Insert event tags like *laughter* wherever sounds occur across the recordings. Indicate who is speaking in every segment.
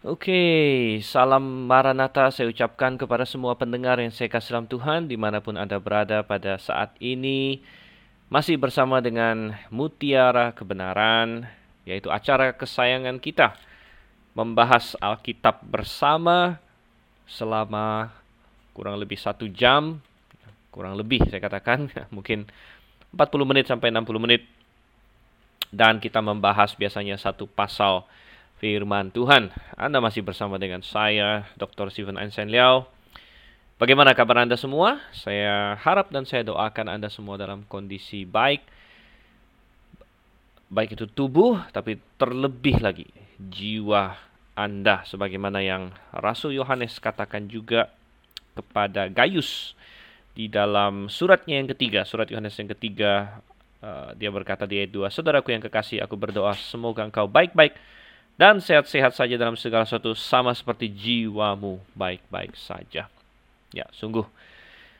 Speaker 1: Oke, salam Maranatha saya ucapkan kepada semua pendengar yang saya kasih dalam Tuhan di mana pun Anda berada pada saat ini. Masih bersama dengan Mutiara Kebenaran, yaitu acara kesayangan kita. Membahas Alkitab bersama selama kurang lebih satu jam, kurang lebih saya katakan, *laughs* mungkin 40 menit sampai 60 menit. Dan kita membahas biasanya satu pasal firman Tuhan. Anda masih bersama dengan saya, Dr. Steven Einstein Liao. Bagaimana kabar Anda semua? Saya harap dan saya doakan Anda semua dalam kondisi baik. Baik itu tubuh, tapi terlebih lagi jiwa Anda. Sebagaimana yang Rasul Yohanes katakan juga kepada Gaius di dalam suratnya yang ketiga, surat Yohanes yang ketiga, uh, dia berkata di ayat 2, Saudaraku yang kekasih, aku berdoa semoga engkau baik-baik dan sehat-sehat saja dalam segala sesuatu sama seperti jiwamu baik-baik saja. Ya, sungguh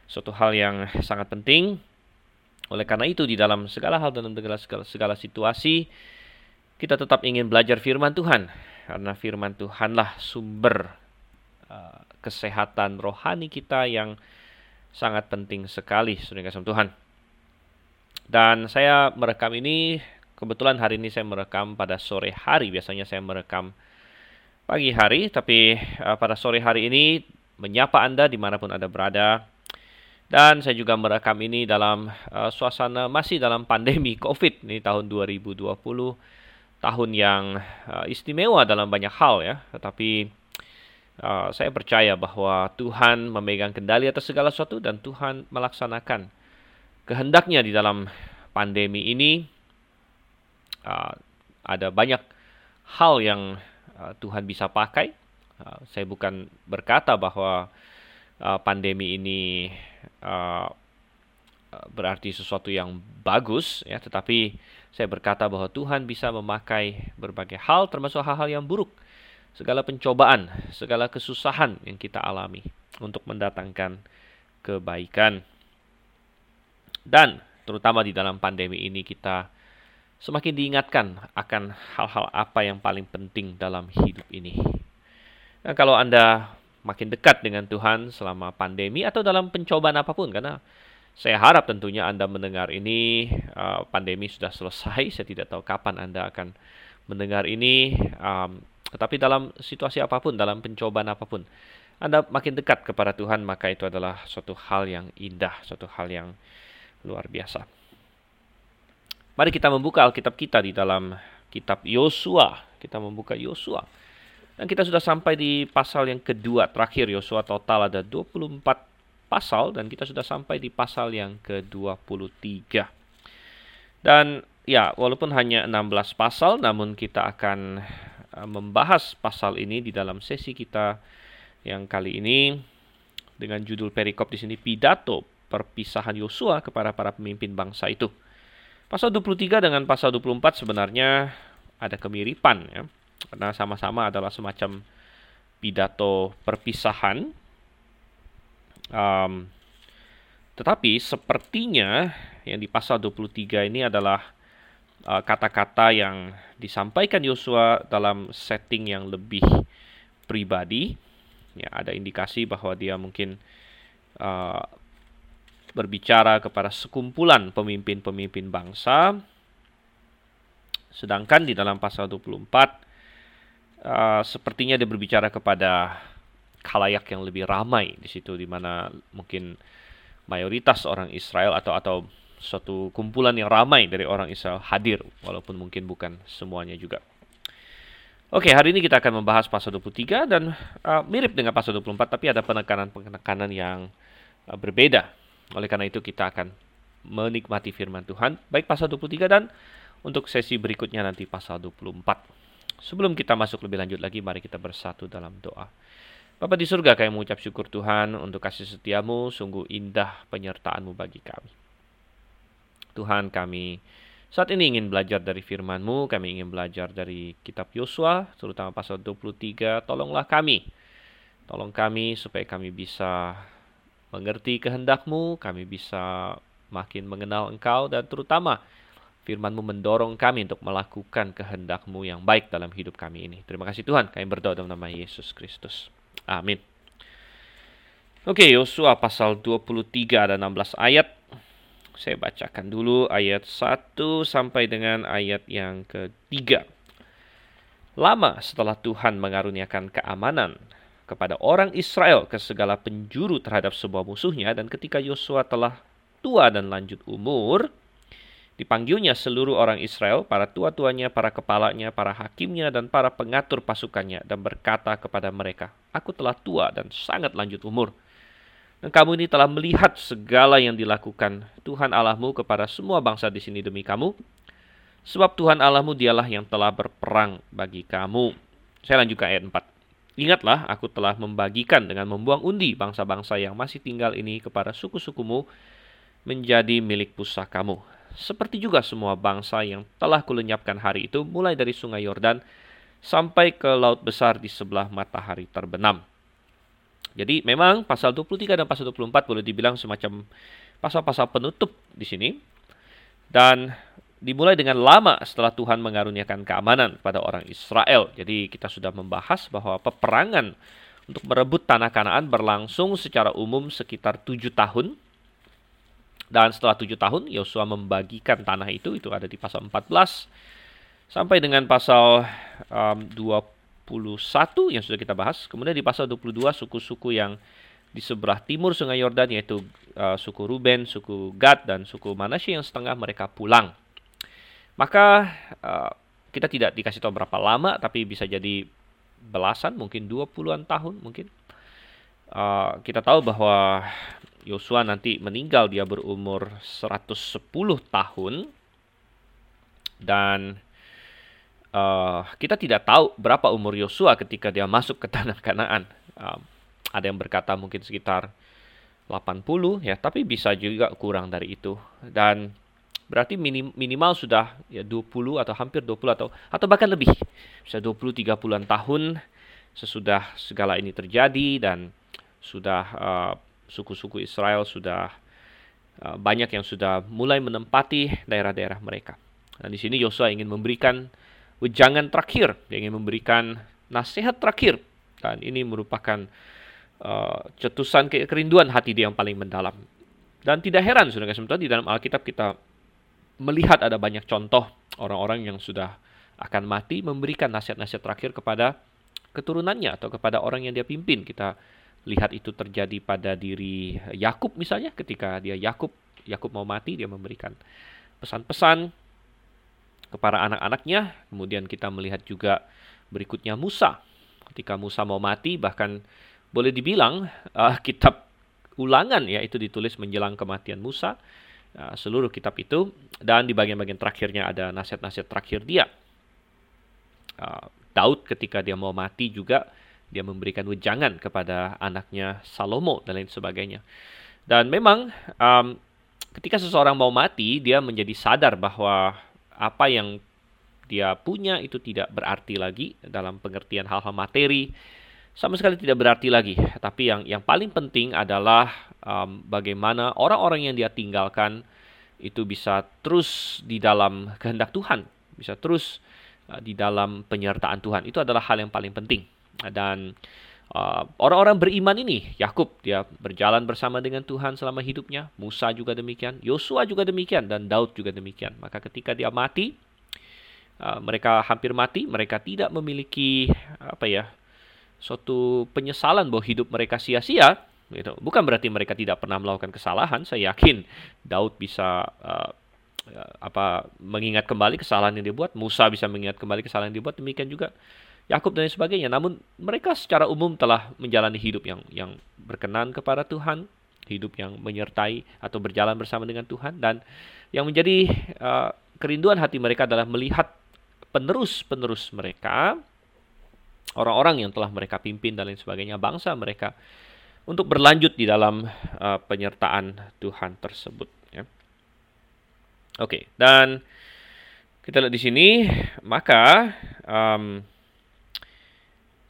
Speaker 1: suatu hal yang sangat penting. Oleh karena itu di dalam segala hal dalam segala, segala, segala situasi kita tetap ingin belajar firman Tuhan karena firman Tuhanlah sumber uh, kesehatan rohani kita yang sangat penting sekali, saudara Tuhan. Dan saya merekam ini Kebetulan hari ini saya merekam pada sore hari. Biasanya saya merekam pagi hari, tapi uh, pada sore hari ini menyapa Anda di mana pun Anda berada. Dan saya juga merekam ini dalam uh, suasana masih dalam pandemi *laughs* COVID ini tahun 2020, tahun yang uh, istimewa dalam banyak hal ya. Tetapi uh, saya percaya bahwa Tuhan memegang kendali atas segala sesuatu dan Tuhan melaksanakan kehendaknya di dalam pandemi ini uh, ada banyak hal yang uh, Tuhan bisa pakai. Uh, saya bukan berkata bahwa pandemi ini berarti sesuatu yang bagus, ya, tetapi saya berkata bahwa Tuhan bisa memakai berbagai hal, termasuk hal-hal yang buruk, segala pencobaan, segala kesusahan yang kita alami untuk mendatangkan kebaikan. Dan terutama di dalam pandemi ini kita semakin diingatkan akan hal-hal apa yang paling penting dalam hidup ini. Nah, kalau Anda makin dekat dengan Tuhan selama pandemi atau dalam pencobaan apa pun, karena saya harap tentunya Anda mendengar ini, uh, pandemi sudah selesai, saya tidak tahu kapan Anda akan mendengar ini, um, tetapi dalam situasi apa pun, dalam pencobaan apa pun, Anda makin dekat kepada Tuhan, maka itu adalah suatu hal yang indah, suatu hal yang luar biasa. Mari kita membuka Alkitab kita di dalam kitab Yosua. Kita membuka Yosua. Dan kita sudah sampai di pasal yang kedua terakhir Yosua total ada 24 pasal dan kita sudah sampai di pasal yang ke-23. Dan ya, walaupun hanya 16 pasal namun kita akan eh, membahas pasal ini di dalam sesi kita yang kali ini dengan judul perikop di sini pidato perpisahan Yosua kepada para pemimpin bangsa itu. Pasal 23 dengan pasal 24 sebenarnya ada kemiripan ya. Karena sama-sama adalah semacam pidato perpisahan. Um, tetapi sepertinya yang di pasal 23 ini adalah uh, kata-kata uh, yang disampaikan Yosua dalam setting yang lebih pribadi. Ya, ada indikasi bahwa dia mungkin uh, berbicara kepada sekumpulan pemimpin-pemimpin bangsa. Sedangkan di dalam pasal 24 uh, sepertinya dia berbicara kepada kalayak yang lebih ramai di situ di mana mungkin mayoritas orang Israel atau atau suatu kumpulan yang ramai dari orang Israel hadir walaupun mungkin bukan semuanya juga. Oke, hari ini kita akan membahas pasal 23 dan uh, mirip dengan pasal 24 tapi ada penekanan-penekanan yang uh, berbeda oleh karena itu kita akan menikmati firman Tuhan baik pasal 23 dan untuk sesi berikutnya nanti pasal 24. Sebelum kita masuk lebih lanjut lagi, mari kita bersatu dalam doa. Bapak di surga, kami mengucap syukur Tuhan untuk kasih setiamu, sungguh indah penyertaanmu bagi kami. Tuhan kami saat ini ingin belajar dari firman-Mu, kami ingin belajar dari kitab Yosua, terutama pasal 23, tolonglah kami. Tolong kami supaya kami bisa mengerti kehendakmu, kami bisa makin mengenal engkau dan terutama Firman-Mu mendorong kami untuk melakukan kehendak-Mu yang baik dalam hidup kami ini. Terima kasih Tuhan, kami berdoa dalam nama Yesus Kristus. Amin. Oke, Yosua pasal 23 ada 16 ayat. Saya bacakan dulu ayat 1 sampai dengan ayat yang ketiga. Lama setelah Tuhan mengaruniakan keamanan kepada orang Israel ke segala penjuru terhadap sebuah musuhnya dan ketika Yosua telah tua dan lanjut umur, Dipanggilnya seluruh orang Israel, para tua-tuanya, para kepalanya, para hakimnya, dan para pengatur pasukannya, dan berkata kepada mereka, Aku telah tua dan sangat lanjut umur. Dan kamu ini telah melihat segala yang dilakukan Tuhan Allahmu kepada semua bangsa di sini demi kamu. Sebab Tuhan Allahmu dialah yang telah berperang bagi kamu. Saya lanjutkan ayat 4. Ingatlah, aku telah membagikan dengan membuang undi bangsa-bangsa yang masih tinggal ini kepada suku-sukumu menjadi milik pusakamu seperti juga semua bangsa yang telah kulenyapkan hari itu mulai dari sungai Yordan sampai ke laut besar di sebelah matahari terbenam. Jadi memang pasal 23 dan pasal 24 boleh dibilang semacam pasal-pasal penutup di sini. Dan dimulai dengan lama setelah Tuhan mengaruniakan keamanan pada orang Israel. Jadi kita sudah membahas bahwa peperangan untuk merebut tanah Kanaan berlangsung secara umum sekitar tujuh tahun dan setelah tujuh tahun, Yosua membagikan tanah itu, itu ada di pasal 14, sampai dengan pasal um, 21 yang sudah kita bahas. Kemudian di pasal 22, suku-suku yang di sebelah timur sungai Yordan, yaitu uh, suku Ruben, suku Gad, dan suku Manasye yang setengah mereka pulang. Maka uh, kita tidak dikasih tahu berapa lama, tapi bisa jadi belasan, mungkin 20-an tahun mungkin. Uh, kita tahu bahwa Yosua nanti meninggal dia berumur 110 tahun dan uh, kita tidak tahu berapa umur Yosua ketika dia masuk ke tanah Kanaan. Uh, ada yang berkata mungkin sekitar 80 ya, tapi bisa juga kurang dari itu. Dan berarti minim, minimal sudah ya 20 atau hampir 20 atau atau bahkan lebih. Bisa 20 30-an tahun sesudah segala ini terjadi dan sudah uh, suku-suku Israel sudah uh, banyak yang sudah mulai menempati daerah-daerah mereka. Dan di sini Yosua ingin memberikan wejangan terakhir, dia ingin memberikan nasihat terakhir. Dan ini merupakan uh, cetusan kerinduan hati dia yang paling mendalam. Dan tidak heran, sudah sementara di dalam Alkitab kita melihat ada banyak contoh orang-orang yang sudah akan mati memberikan nasihat-nasihat terakhir kepada keturunannya atau kepada orang yang dia pimpin. Kita lihat itu terjadi pada diri Yakub misalnya ketika dia Yakub Yakub mau mati dia memberikan pesan-pesan kepada anak-anaknya kemudian kita melihat juga berikutnya Musa ketika Musa mau mati bahkan boleh dibilang uh, kitab ulangan ya itu ditulis menjelang kematian Musa uh, seluruh kitab itu dan di bagian-bagian terakhirnya ada nasihat-nasihat terakhir dia uh, Daud ketika dia mau mati juga dia memberikan wejangan kepada anaknya Salomo dan lain sebagainya. Dan memang um, ketika seseorang mau mati, dia menjadi sadar bahwa apa yang dia punya itu tidak berarti lagi dalam pengertian hal-hal materi sama sekali tidak berarti lagi. Tapi yang yang paling penting adalah um, bagaimana orang-orang yang dia tinggalkan itu bisa terus di dalam kehendak Tuhan, bisa terus uh, di dalam penyertaan Tuhan. Itu adalah hal yang paling penting. Dan uh, orang-orang beriman ini, Yakub dia berjalan bersama dengan Tuhan selama hidupnya, Musa juga demikian, Yosua juga demikian, dan Daud juga demikian. Maka ketika dia mati, uh, mereka hampir mati, mereka tidak memiliki apa ya, suatu penyesalan bahwa hidup mereka sia-sia. Gitu. Bukan berarti mereka tidak pernah melakukan kesalahan. Saya yakin Daud bisa uh, apa mengingat kembali kesalahan yang dibuat, Musa bisa mengingat kembali kesalahan yang dibuat, demikian juga Yakub dan sebagainya. Namun mereka secara umum telah menjalani hidup yang yang berkenan kepada Tuhan, hidup yang menyertai atau berjalan bersama dengan Tuhan dan yang menjadi uh, kerinduan hati mereka adalah melihat penerus-penerus mereka, orang-orang yang telah mereka pimpin dan lain sebagainya, bangsa mereka untuk berlanjut di dalam uh, penyertaan Tuhan tersebut. Ya. Oke, okay, dan kita lihat di sini, maka um,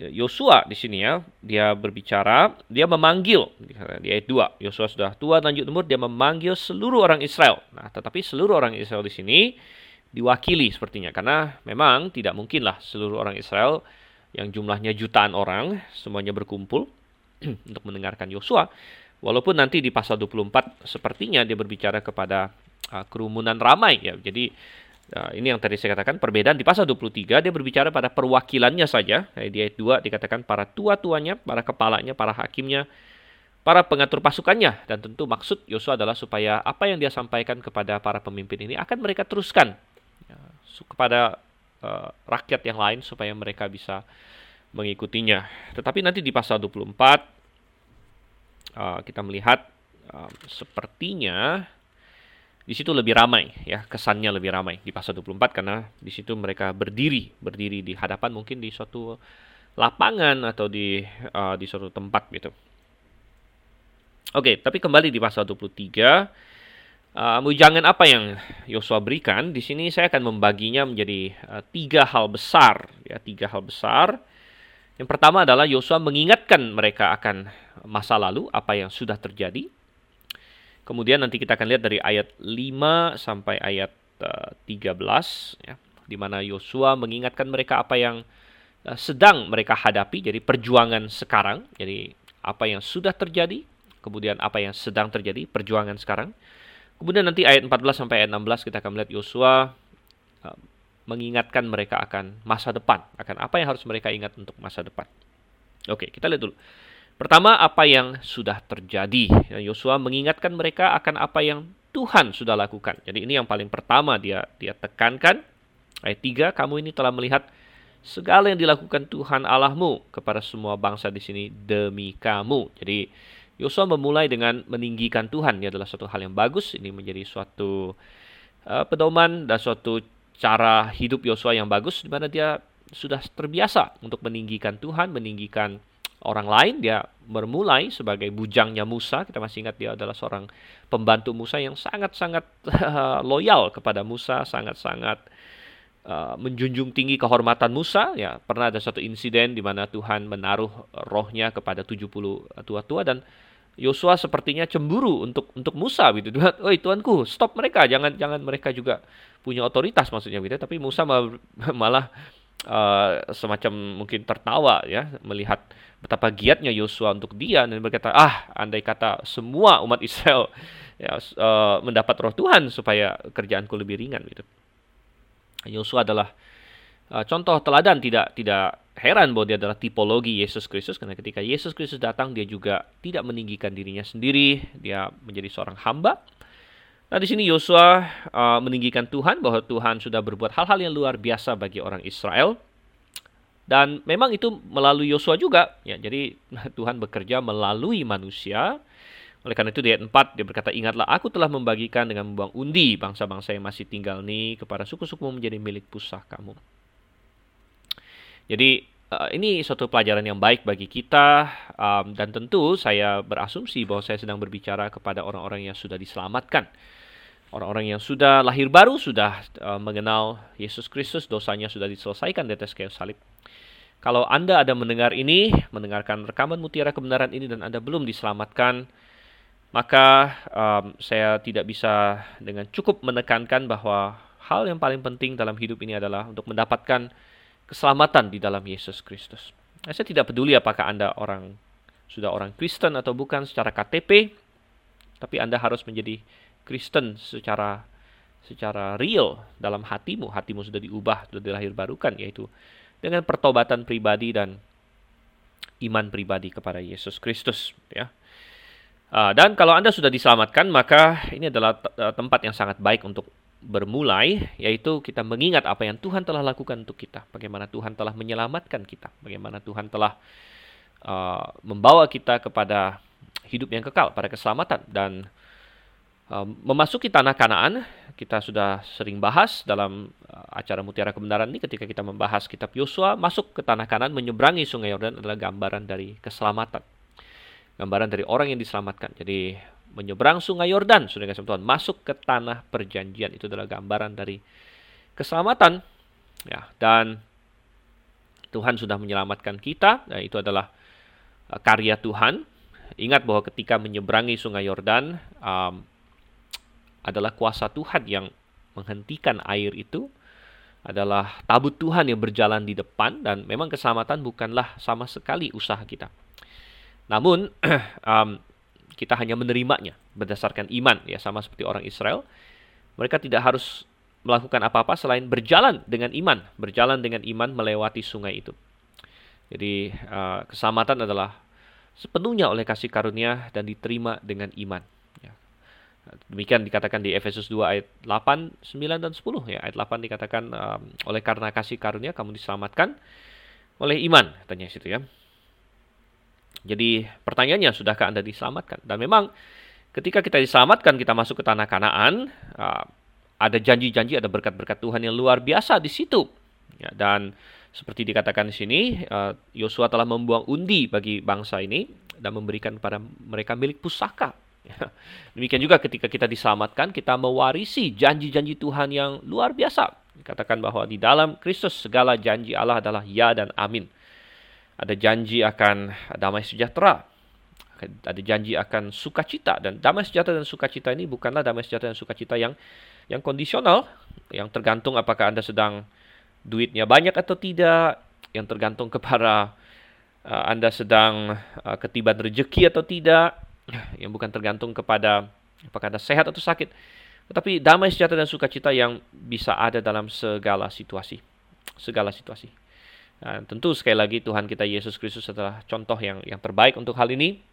Speaker 1: Yosua di sini ya, dia berbicara, dia memanggil di ayat 2. Yosua sudah tua lanjut umur, dia memanggil seluruh orang Israel. Nah, tetapi seluruh orang Israel di sini diwakili sepertinya karena memang tidak mungkinlah seluruh orang Israel yang jumlahnya jutaan orang semuanya berkumpul *clears throat* untuk mendengarkan Yosua. Walaupun nanti di pasal 24 sepertinya dia berbicara kepada uh, kerumunan ramai ya. Jadi Nah, ini yang tadi saya katakan perbedaan di pasal 23 dia berbicara pada perwakilannya saja. Di ayat 2 dikatakan para tua-tuanya, para kepalanya, para hakimnya, para pengatur pasukannya dan tentu maksud Yosua adalah supaya apa yang dia sampaikan kepada para pemimpin ini akan mereka teruskan ya, kepada uh, rakyat yang lain supaya mereka bisa mengikutinya. Tetapi nanti di pasal 24 uh, eh, kita melihat uh, sepertinya di situ lebih ramai ya kesannya lebih ramai di pasal 24 karena di situ mereka berdiri berdiri di hadapan mungkin di suatu lapangan atau di uh, di suatu tempat gitu. Oke, tapi kembali di pasal 23 uh, apa yang Yosua berikan di sini saya akan membaginya menjadi uh, tiga hal besar ya tiga hal besar. Yang pertama adalah Yosua mengingatkan mereka akan masa lalu apa yang sudah terjadi Kemudian nanti kita akan lihat dari ayat 5 sampai ayat uh, 13 ya, di mana Yosua mengingatkan mereka apa yang uh, sedang mereka hadapi jadi perjuangan sekarang. Jadi apa yang sudah terjadi, kemudian apa yang sedang terjadi, perjuangan sekarang. Kemudian nanti ayat 14 sampai ayat 16 kita akan melihat Yosua uh, mengingatkan mereka akan masa depan, akan apa yang harus mereka ingat untuk masa depan. Oke, kita lihat dulu. Pertama, apa yang sudah terjadi. Yosua mengingatkan mereka akan apa yang Tuhan sudah lakukan. Jadi ini yang paling pertama dia dia tekankan. Ayat 3, kamu ini telah melihat segala yang dilakukan Tuhan Allahmu kepada semua bangsa di sini demi kamu. Jadi Yosua memulai dengan meninggikan Tuhan. Ini adalah suatu hal yang bagus. Ini menjadi suatu uh, pedoman dan suatu cara hidup Yosua yang bagus di mana dia sudah terbiasa untuk meninggikan Tuhan, meninggikan orang lain, dia bermulai sebagai bujangnya Musa. Kita masih ingat dia adalah seorang pembantu Musa yang sangat-sangat *laughs* loyal kepada Musa, sangat-sangat uh, menjunjung tinggi kehormatan Musa. Ya, pernah ada satu insiden di mana Tuhan menaruh rohnya kepada 70 tua-tua dan Yosua sepertinya cemburu untuk untuk Musa gitu. *laughs* Oh, tuanku, stop mereka, jangan jangan mereka juga punya otoritas maksudnya gitu. Tapi Musa *laughs* malah uh, semacam mungkin tertawa ya melihat betapa giatnya Yosua untuk dia dan berkata ah andai kata semua umat Israel ya uh, mendapat roh Tuhan supaya kerjaanku lebih ringan gitu. Yosua adalah uh, contoh teladan tidak tidak heran bahwa dia adalah tipologi Yesus Kristus karena ketika Yesus Kristus datang dia juga tidak meninggikan dirinya sendiri, dia menjadi seorang hamba. Nah, di sini Yosua uh, meninggikan Tuhan bahwa Tuhan sudah berbuat hal-hal yang luar biasa bagi orang Israel dan memang itu melalui Yosua juga. Ya, jadi *laughs* Tuhan bekerja melalui manusia. Oleh karena itu di ayat 4 dia berkata, Ingatlah aku telah membagikan dengan membuang undi bangsa-bangsa yang masih tinggal ini kepada suku-suku menjadi milik pusakamu. Jadi uh, ini suatu pelajaran yang baik bagi kita um, dan tentu saya berasumsi bahwa saya sedang berbicara kepada orang-orang yang sudah diselamatkan. Orang-orang yang sudah lahir baru, sudah uh, mengenal Yesus Kristus, dosanya sudah diselesaikan di atas kayu salib. Kalau Anda ada mendengar ini, mendengarkan rekaman mutiara kebenaran ini dan Anda belum diselamatkan, maka um, saya tidak bisa dengan cukup menekankan bahwa hal yang paling penting dalam hidup ini adalah untuk mendapatkan keselamatan di dalam Yesus Kristus. Nah, saya tidak peduli apakah Anda orang sudah orang Kristen atau bukan secara KTP, tapi Anda harus menjadi Kristen secara secara real dalam hatimu. Hatimu sudah diubah, sudah dilahir barukan, yaitu dengan pertobatan pribadi dan iman pribadi kepada Yesus Kristus ya. Uh, dan kalau Anda sudah diselamatkan, maka ini adalah uh, tempat yang sangat baik untuk bermulai, yaitu kita mengingat apa yang Tuhan telah lakukan untuk kita, bagaimana Tuhan telah menyelamatkan kita, bagaimana Tuhan telah uh, membawa kita kepada hidup yang kekal, pada keselamatan. Dan memasuki tanah Kanaan, kita sudah sering bahas dalam uh, acara Mutiara Kebenaran ini ketika kita membahas kitab Yosua, masuk ke tanah Kanaan menyeberangi Sungai Yordan adalah gambaran dari keselamatan. Gambaran dari orang yang diselamatkan. Jadi menyeberang Sungai Yordan, sudah kasih Tuhan, masuk ke tanah perjanjian itu adalah gambaran dari keselamatan. Ya, dan Tuhan sudah menyelamatkan kita, dan itu adalah uh, karya Tuhan. Ingat bahwa ketika menyeberangi Sungai Yordan um, adalah kuasa Tuhan yang menghentikan air itu, adalah tabut Tuhan yang berjalan di depan dan memang keselamatan bukanlah sama sekali usaha kita. Namun *clears throat* um, kita hanya menerimanya berdasarkan iman ya sama seperti orang Israel. Mereka tidak harus melakukan apa-apa selain berjalan dengan iman, berjalan dengan iman melewati sungai itu. Jadi uh, keselamatan adalah sepenuhnya oleh kasih karunia dan diterima dengan iman. Ya. Demikian dikatakan di Efesus 2 ayat 8, 9 dan 10 ya. Ayat 8 dikatakan um, oleh karena kasih karunia kamu diselamatkan oleh iman katanya situ ya. Jadi pertanyaannya sudahkah Anda diselamatkan? Dan memang ketika kita diselamatkan kita masuk ke tanah Kanaan, uh, ada janji-janji, ada berkat-berkat Tuhan yang luar biasa di situ. Ya, dan seperti dikatakan di sini, uh, Yosua telah membuang undi bagi bangsa ini dan memberikan kepada mereka milik pusaka. Ya. Demikian juga ketika kita diselamatkan, kita mewarisi janji-janji Tuhan yang luar biasa. Dikatakan bahwa di dalam Kristus segala janji Allah adalah ya dan amin. Ada janji akan damai sejahtera, ada janji akan sukacita. Dan damai sejahtera dan sukacita ini bukanlah damai sejahtera dan sukacita yang yang kondisional yang tergantung apakah Anda sedang duitnya banyak atau tidak yang tergantung kepada uh, Anda sedang uh, ketiban rezeki atau tidak yang bukan tergantung kepada apakah Anda sehat atau sakit. Tetapi damai sejahtera dan sukacita yang bisa ada dalam segala situasi. Segala situasi Nah, tentu sekali lagi Tuhan kita Yesus Kristus adalah contoh yang yang terbaik untuk hal ini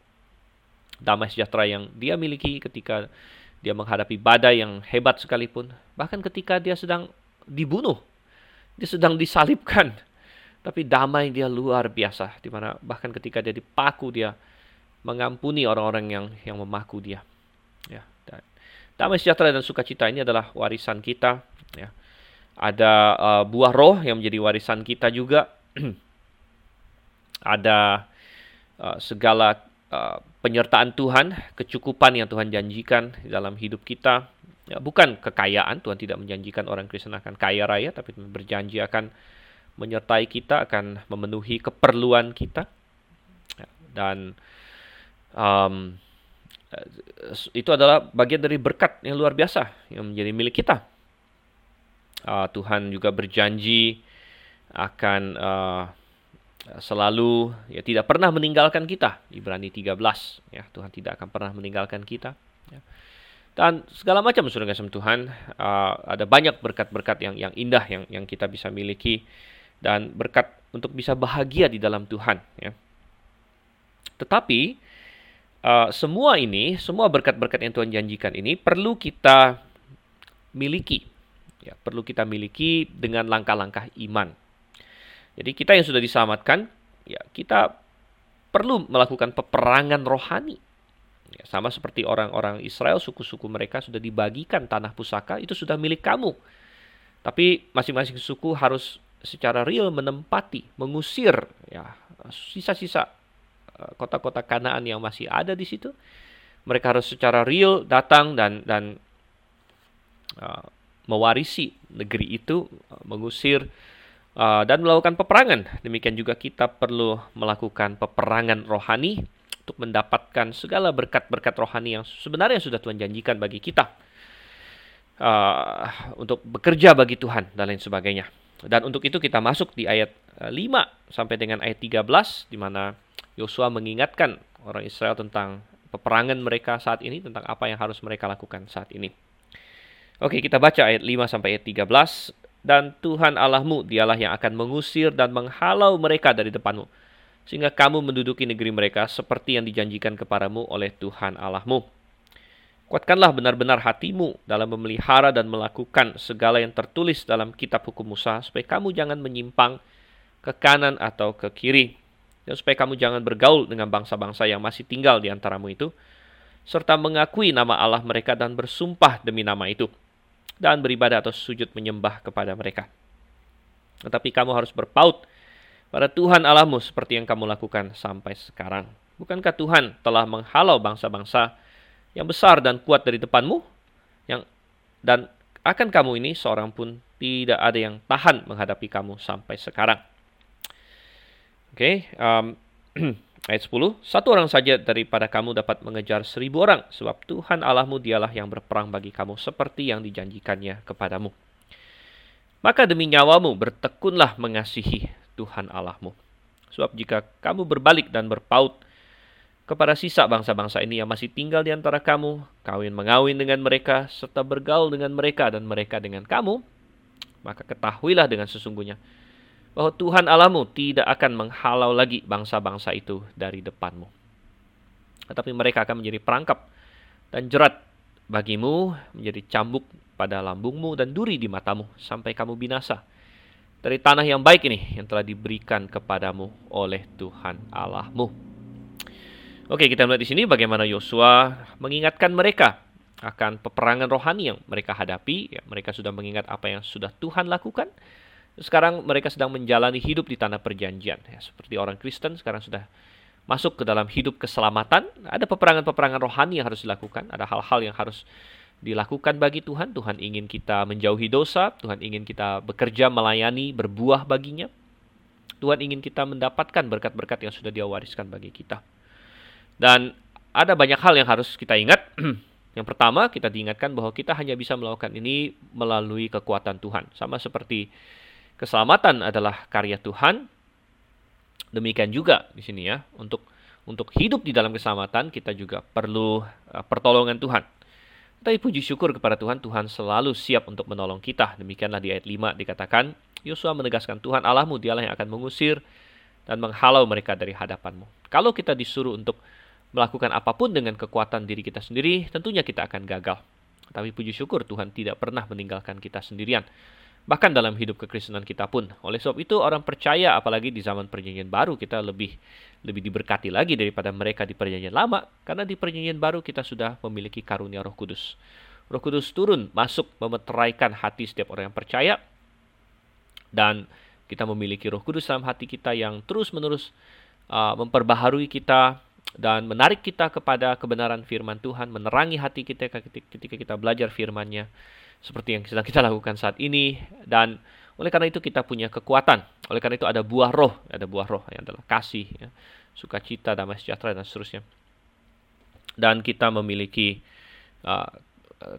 Speaker 1: damai sejahtera yang dia miliki ketika dia menghadapi badai yang hebat sekalipun, bahkan ketika dia sedang dibunuh, dia sedang disalibkan, tapi damai dia luar biasa, di mana bahkan ketika dia dipaku dia mengampuni orang-orang yang yang memaku dia. Ya, dan damai sejahtera dan sukacita ini adalah warisan kita. Ya. Ada uh, buah roh yang menjadi warisan kita juga. *clears throat* Ada uh, segala uh, penyertaan Tuhan, kecukupan yang Tuhan janjikan dalam hidup kita. Ya, bukan kekayaan, Tuhan tidak menjanjikan orang Kristen akan kaya raya, tapi berjanji akan menyertai kita, akan memenuhi keperluan kita. Ya, dan um, itu adalah bagian dari berkat yang luar biasa yang menjadi milik kita. Uh, Tuhan juga berjanji akan uh, selalu ya tidak pernah meninggalkan kita. Ibrani 13 ya, Tuhan tidak akan pernah meninggalkan kita ya. Dan segala macam surga kasih Tuhan uh, ada banyak berkat-berkat yang yang indah yang yang kita bisa miliki dan berkat untuk bisa bahagia di dalam Tuhan ya. Tetapi uh, semua ini, semua berkat-berkat yang Tuhan janjikan ini perlu kita miliki. Ya, perlu kita miliki dengan langkah-langkah iman. Jadi kita yang sudah diselamatkan, ya kita perlu melakukan peperangan rohani. Ya, sama seperti orang-orang Israel, suku-suku mereka sudah dibagikan tanah pusaka, itu sudah milik kamu. Tapi masing-masing suku harus secara real menempati, mengusir ya sisa-sisa eh, kota-kota Kanaan yang masih ada di situ. Mereka harus secara real datang dan dan uh, mewarisi negeri itu, uh, mengusir uh, dan melakukan peperangan. Demikian juga kita perlu melakukan peperangan rohani untuk mendapatkan segala berkat-berkat rohani yang sebenarnya sudah Tuhan janjikan bagi kita. Uh, untuk bekerja bagi Tuhan dan lain sebagainya. Dan untuk itu kita masuk di ayat 5 uh, sampai dengan ayat 13 di mana Yosua mengingatkan orang Israel tentang peperangan mereka saat ini, tentang apa yang harus mereka lakukan saat ini. Oke, kita baca ayat 5 sampai ayat 13 dan Tuhan Allahmu dialah yang akan mengusir dan menghalau mereka dari depanmu sehingga kamu menduduki negeri mereka seperti yang dijanjikan kepadamu oleh Tuhan Allahmu. Kuatkanlah benar-benar hatimu dalam memelihara dan melakukan segala yang tertulis dalam kitab hukum Musa supaya kamu jangan menyimpang ke kanan atau ke kiri dan supaya kamu jangan bergaul dengan bangsa-bangsa yang masih tinggal di antaramu itu serta mengakui nama Allah mereka dan bersumpah demi nama itu dan beribadah atau sujud menyembah kepada mereka. Tetapi kamu harus berpaut pada Tuhan Allahmu seperti yang kamu lakukan sampai sekarang. Bukankah Tuhan telah menghalau bangsa-bangsa yang besar dan kuat dari depanmu? Yang dan akan kamu ini seorang pun tidak ada yang tahan menghadapi kamu sampai sekarang. Oke, okay, um, *clears throat* ayat 10. Satu orang saja daripada kamu dapat mengejar seribu orang, sebab Tuhan Allahmu dialah yang berperang bagi kamu seperti yang dijanjikannya kepadamu. Maka demi nyawamu bertekunlah mengasihi Tuhan Allahmu. Sebab jika kamu berbalik dan berpaut kepada sisa bangsa-bangsa ini yang masih tinggal di antara kamu, kawin mengawin dengan mereka, serta bergaul dengan mereka dan mereka dengan kamu, maka ketahuilah dengan sesungguhnya bahwa Tuhan Allahmu tidak akan menghalau lagi bangsa-bangsa itu dari depanmu. Tetapi mereka akan menjadi perangkap dan jerat bagimu, menjadi cambuk pada lambungmu dan duri di matamu sampai kamu binasa. Dari tanah yang baik ini yang telah diberikan kepadamu oleh Tuhan Allahmu. Oke, kita melihat di sini bagaimana Yosua mengingatkan mereka akan peperangan rohani yang mereka hadapi. Ya, mereka sudah mengingat apa yang sudah Tuhan lakukan sekarang mereka sedang menjalani hidup di tanah perjanjian. Ya, seperti orang Kristen sekarang sudah masuk ke dalam hidup keselamatan. Ada peperangan-peperangan rohani yang harus dilakukan. Ada hal-hal yang harus dilakukan bagi Tuhan. Tuhan ingin kita menjauhi dosa. Tuhan ingin kita bekerja, melayani, berbuah baginya. Tuhan ingin kita mendapatkan berkat-berkat yang sudah dia wariskan bagi kita. Dan ada banyak hal yang harus kita ingat. *clears throat* yang pertama, kita diingatkan bahwa kita hanya bisa melakukan ini melalui kekuatan Tuhan. Sama seperti keselamatan adalah karya Tuhan. Demikian juga di sini ya, untuk untuk hidup di dalam keselamatan kita juga perlu uh, pertolongan Tuhan. Tapi puji syukur kepada Tuhan, Tuhan selalu siap untuk menolong kita. Demikianlah di ayat 5 dikatakan, Yosua menegaskan Tuhan Allahmu dialah yang akan mengusir dan menghalau mereka dari hadapanmu. Kalau kita disuruh untuk melakukan apa pun dengan kekuatan diri kita sendiri, tentunya kita akan gagal. Tapi puji syukur Tuhan tidak pernah meninggalkan kita sendirian bahkan dalam hidup kekristenan kita pun. Oleh sebab itu orang percaya apalagi di zaman perjanjian baru kita lebih lebih diberkati lagi daripada mereka di perjanjian lama karena di perjanjian baru kita sudah memiliki karunia Roh Kudus. Roh Kudus turun masuk memeteraikan hati setiap orang yang percaya dan kita memiliki Roh Kudus dalam hati kita yang terus-menerus uh, memperbaharui kita dan menarik kita kepada kebenaran firman Tuhan, menerangi hati kita ketika kita belajar firman-Nya seperti yang sedang kita lakukan saat ini dan oleh karena itu kita punya kekuatan. Oleh karena itu ada buah roh, ada buah roh yang adalah kasih, ya, sukacita, damai sejahtera dan seterusnya. Dan kita memiliki uh,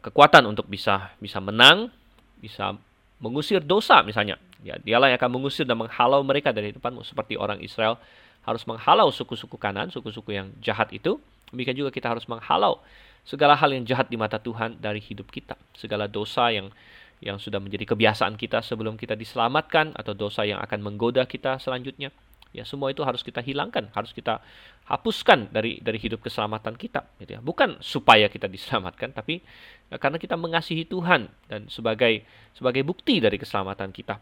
Speaker 1: kekuatan untuk bisa bisa menang, bisa mengusir dosa misalnya. Ya, dialah yang akan mengusir dan menghalau mereka dari depanmu seperti orang Israel harus menghalau suku-suku kanan, suku-suku yang jahat itu. Demikian juga kita harus menghalau segala hal yang jahat di mata Tuhan dari hidup kita, segala dosa yang yang sudah menjadi kebiasaan kita sebelum kita diselamatkan atau dosa yang akan menggoda kita selanjutnya. Ya, semua itu harus kita hilangkan, harus kita hapuskan dari dari hidup keselamatan kita, gitu ya. Bukan supaya kita diselamatkan, tapi ya, karena kita mengasihi Tuhan dan sebagai sebagai bukti dari keselamatan kita.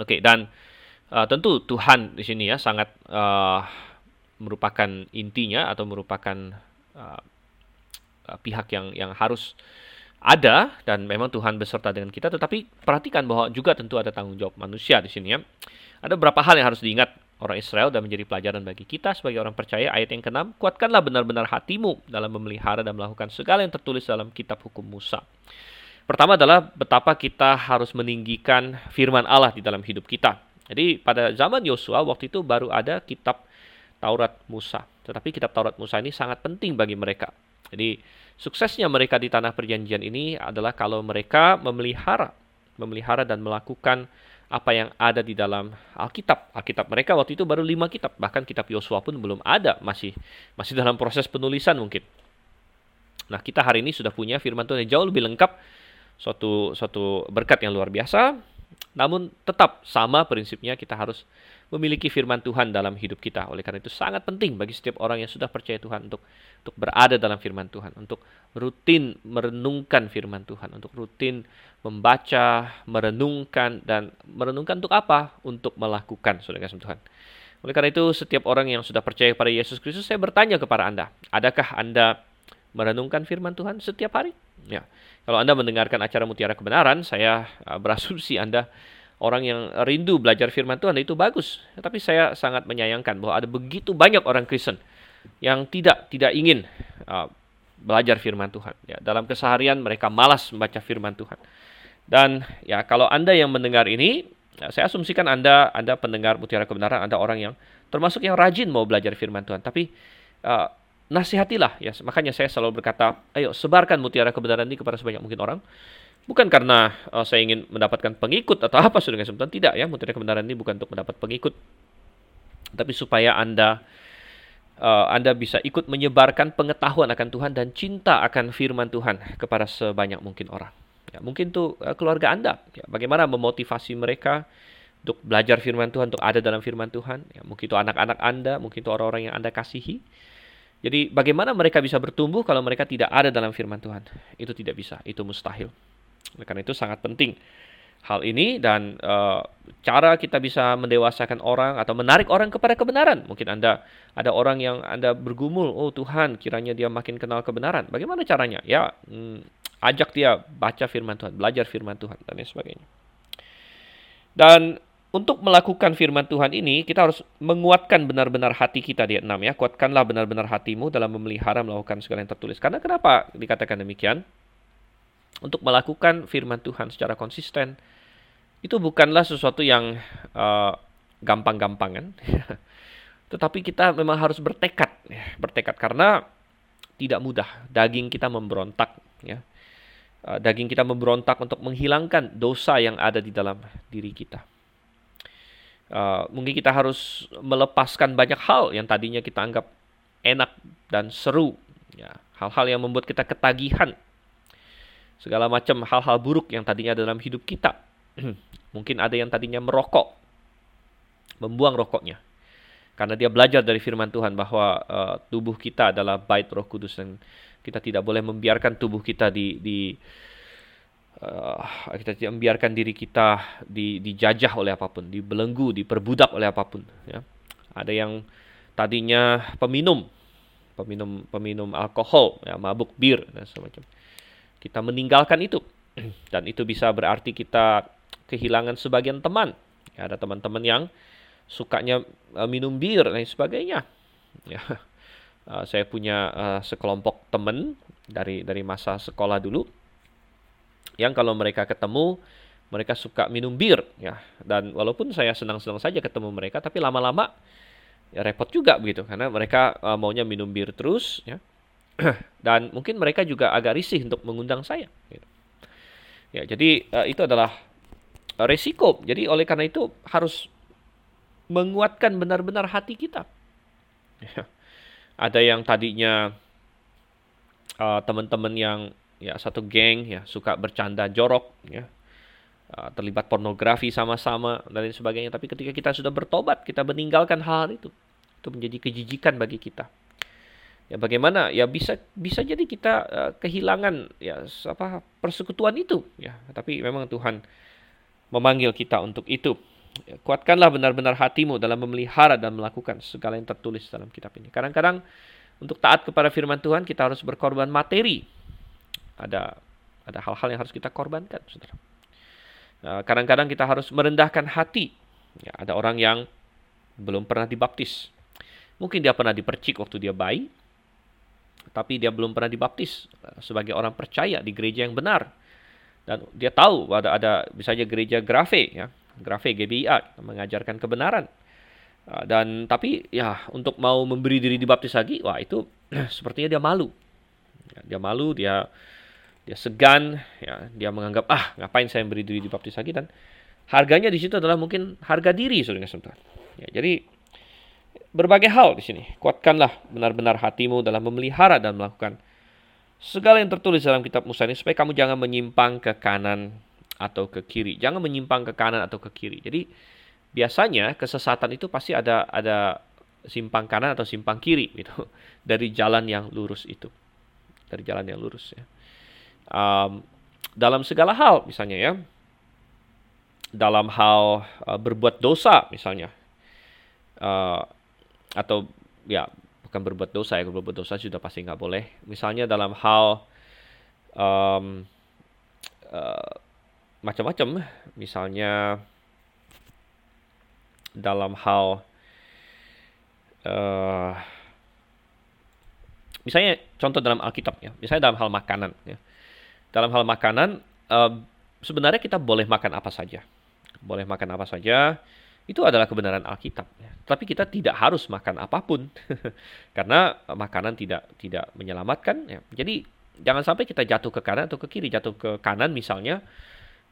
Speaker 1: Oke, dan uh, tentu Tuhan di sini ya sangat uh, merupakan intinya atau merupakan uh, uh, pihak yang yang harus ada dan memang Tuhan beserta dengan kita tetapi perhatikan bahwa juga tentu ada tanggung jawab manusia di sini ya. Ada beberapa hal yang harus diingat orang Israel dan menjadi pelajaran bagi kita sebagai orang percaya. Ayat yang keenam, kuatkanlah benar-benar hatimu dalam memelihara dan melakukan segala yang tertulis dalam kitab hukum Musa. Pertama adalah betapa kita harus meninggikan firman Allah di dalam hidup kita. Jadi pada zaman Yosua waktu itu baru ada kitab Taurat Musa. Tetapi kitab Taurat Musa ini sangat penting bagi mereka. Jadi suksesnya mereka di tanah perjanjian ini adalah kalau mereka memelihara, memelihara dan melakukan apa yang ada di dalam Alkitab. Alkitab mereka waktu itu baru lima kitab, bahkan kitab Yosua pun belum ada, masih masih dalam proses penulisan mungkin. Nah kita hari ini sudah punya firman Tuhan yang jauh lebih lengkap, suatu suatu berkat yang luar biasa. Namun tetap sama prinsipnya kita harus memiliki firman Tuhan dalam hidup kita. Oleh karena itu sangat penting bagi setiap orang yang sudah percaya Tuhan untuk untuk berada dalam firman Tuhan, untuk rutin merenungkan firman Tuhan, untuk rutin membaca, merenungkan dan merenungkan untuk apa? Untuk melakukan, Saudara kasih Tuhan. Oleh karena itu setiap orang yang sudah percaya kepada Yesus Kristus, saya bertanya kepada Anda, adakah Anda merenungkan firman Tuhan setiap hari? Ya. Kalau Anda mendengarkan acara Mutiara Kebenaran, saya uh, berasumsi Anda orang yang rindu belajar firman Tuhan itu bagus. Tapi saya sangat menyayangkan bahwa ada begitu banyak orang Kristen yang tidak tidak ingin uh, belajar firman Tuhan. Ya, dalam keseharian mereka malas membaca firman Tuhan. Dan ya kalau Anda yang mendengar ini, Nah, saya asumsikan Anda, Anda pendengar mutiara kebenaran, Anda orang yang termasuk yang rajin mau belajar firman Tuhan. Tapi uh, nasihatilah ya. Makanya saya selalu berkata, ayo sebarkan mutiara kebenaran ini kepada sebanyak mungkin orang. Bukan karena uh, saya ingin mendapatkan pengikut atau apa sudah Tuhan. Tidak ya, mutiara kebenaran ini bukan untuk mendapat pengikut. Tapi supaya Anda uh, Anda bisa ikut menyebarkan pengetahuan akan Tuhan dan cinta akan firman Tuhan kepada sebanyak mungkin orang. Ya, mungkin tuh uh, keluarga Anda, ya, bagaimana memotivasi mereka untuk belajar firman Tuhan, untuk ada dalam firman Tuhan. Ya, mungkin itu anak-anak Anda, mungkin itu orang-orang yang Anda kasihi. Jadi bagaimana mereka bisa bertumbuh kalau mereka tidak ada dalam firman Tuhan? Itu tidak bisa, itu mustahil. Karena itu sangat penting hal ini dan uh, cara kita bisa mendewasakan orang atau menarik orang kepada kebenaran. Mungkin Anda ada orang yang Anda bergumul, oh Tuhan, kiranya dia makin kenal kebenaran. Bagaimana caranya? Ya, hmm, ajak dia baca firman Tuhan, belajar firman Tuhan dan lain sebagainya. Dan untuk melakukan firman Tuhan ini, kita harus menguatkan benar-benar hati kita di enam ya. Kuatkanlah benar-benar hatimu dalam memelihara melakukan segala yang tertulis. Karena kenapa dikatakan demikian? Untuk melakukan firman Tuhan secara konsisten, itu bukanlah sesuatu yang uh, gampang-gampangan. *laughs* Tetapi kita memang harus bertekad, ya, bertekad karena tidak mudah. Daging kita memberontak, ya. Uh, daging kita memberontak untuk menghilangkan dosa yang ada di dalam diri kita. Uh, mungkin kita harus melepaskan banyak hal yang tadinya kita anggap enak dan seru, ya. Hal-hal yang membuat kita ketagihan, segala macam hal-hal buruk yang tadinya dalam hidup kita *clears throat* Mungkin ada yang tadinya merokok, membuang rokoknya. Karena dia belajar dari firman Tuhan bahwa uh, tubuh kita adalah bait roh kudus dan kita tidak boleh membiarkan tubuh kita di, di uh, kita tidak membiarkan diri kita di, dijajah oleh apa pun, dibelenggu, diperbudak oleh apa pun. Ya. Ada yang tadinya peminum, peminum peminum alkohol, ya, mabuk bir dan semacam. Kita meninggalkan itu. *clears throat* Dan itu bisa berarti kita kehilangan sebagian teman. Ya, ada teman-teman yang sukanya uh, minum bir dan sebagainya. Ya, uh, *laughs* saya punya uh, sekelompok teman dari dari masa sekolah dulu yang kalau mereka ketemu mereka suka minum bir ya. Dan walaupun saya senang-senang saja ketemu mereka tapi lama-lama ya repot juga begitu. Karena mereka uh, maunya minum bir terus ya *clears throat* dan mungkin mereka juga agak risih untuk mengundang saya gitu. ya jadi uh, itu adalah resiko. Jadi oleh karena itu harus menguatkan benar-benar hati kita. Ya. Ada yang tadinya uh, teman-teman yang ya satu geng ya suka bercanda jorok ya terlibat pornografi sama-sama dan lain sebagainya. Tapi ketika kita sudah bertobat, kita meninggalkan -hal itu. Itu menjadi kejijikan bagi kita. Ya bagaimana? Ya bisa bisa jadi kita uh, kehilangan ya apa persekutuan itu ya. Tapi memang Tuhan memanggil kita untuk itu. Ya, kuatkanlah benar-benar hatimu dalam memelihara dan melakukan segala yang tertulis dalam kitab ini. Kadang-kadang untuk taat kepada firman Tuhan kita harus berkorban materi. Ada ada hal-hal yang harus kita korbankan, saudara. Nah, kadang-kadang kita harus merendahkan hati. Ya, ada orang yang belum pernah dibaptis. Mungkin dia pernah dipercik waktu dia bayi, tapi dia belum pernah dibaptis eh, sebagai orang percaya di gereja yang benar. Dan dia tahu ada ada misalnya gereja Grafe ya Grafe GBIA mengajarkan kebenaran. Ah, dan tapi ya untuk mau memberi diri dibaptis lagi wah itu *clears throat* sepertinya dia malu. Ya, dia malu dia dia segan ya dia menganggap ah ngapain saya memberi diri dibaptis lagi? Dan harganya di situ adalah mungkin harga diri saudara ya jadi berbagai hal di sini kuatkanlah benar-benar hatimu dalam memelihara dan melakukan segala yang tertulis dalam kitab Musa ini supaya kamu jangan menyimpang ke kanan atau ke kiri. Jangan menyimpang ke kanan atau ke kiri. Jadi biasanya kesesatan itu pasti ada ada simpang kanan atau simpang kiri gitu *laughs* dari jalan yang lurus itu. Dari jalan yang lurus ya. Um, dalam segala hal misalnya ya. Dalam hal uh, berbuat dosa misalnya. Uh, atau ya bukan berbuat dosa ya berbuat dosa sudah pasti nggak boleh. Misalnya dalam hal um, uh, macam-macam. Misalnya dalam hal uh, misalnya contoh dalam Alkitab ya. Misalnya dalam hal makanan ya. Dalam hal makanan uh, sebenarnya kita boleh makan apa saja. Boleh makan apa saja, itu adalah kebenaran Alkitab. Ya. Tapi kita tidak harus makan apa pun, *laughs* karena makanan tidak tidak menyelamatkan. Ya. Jadi jangan sampai kita jatuh ke kanan atau ke kiri, jatuh ke kanan misalnya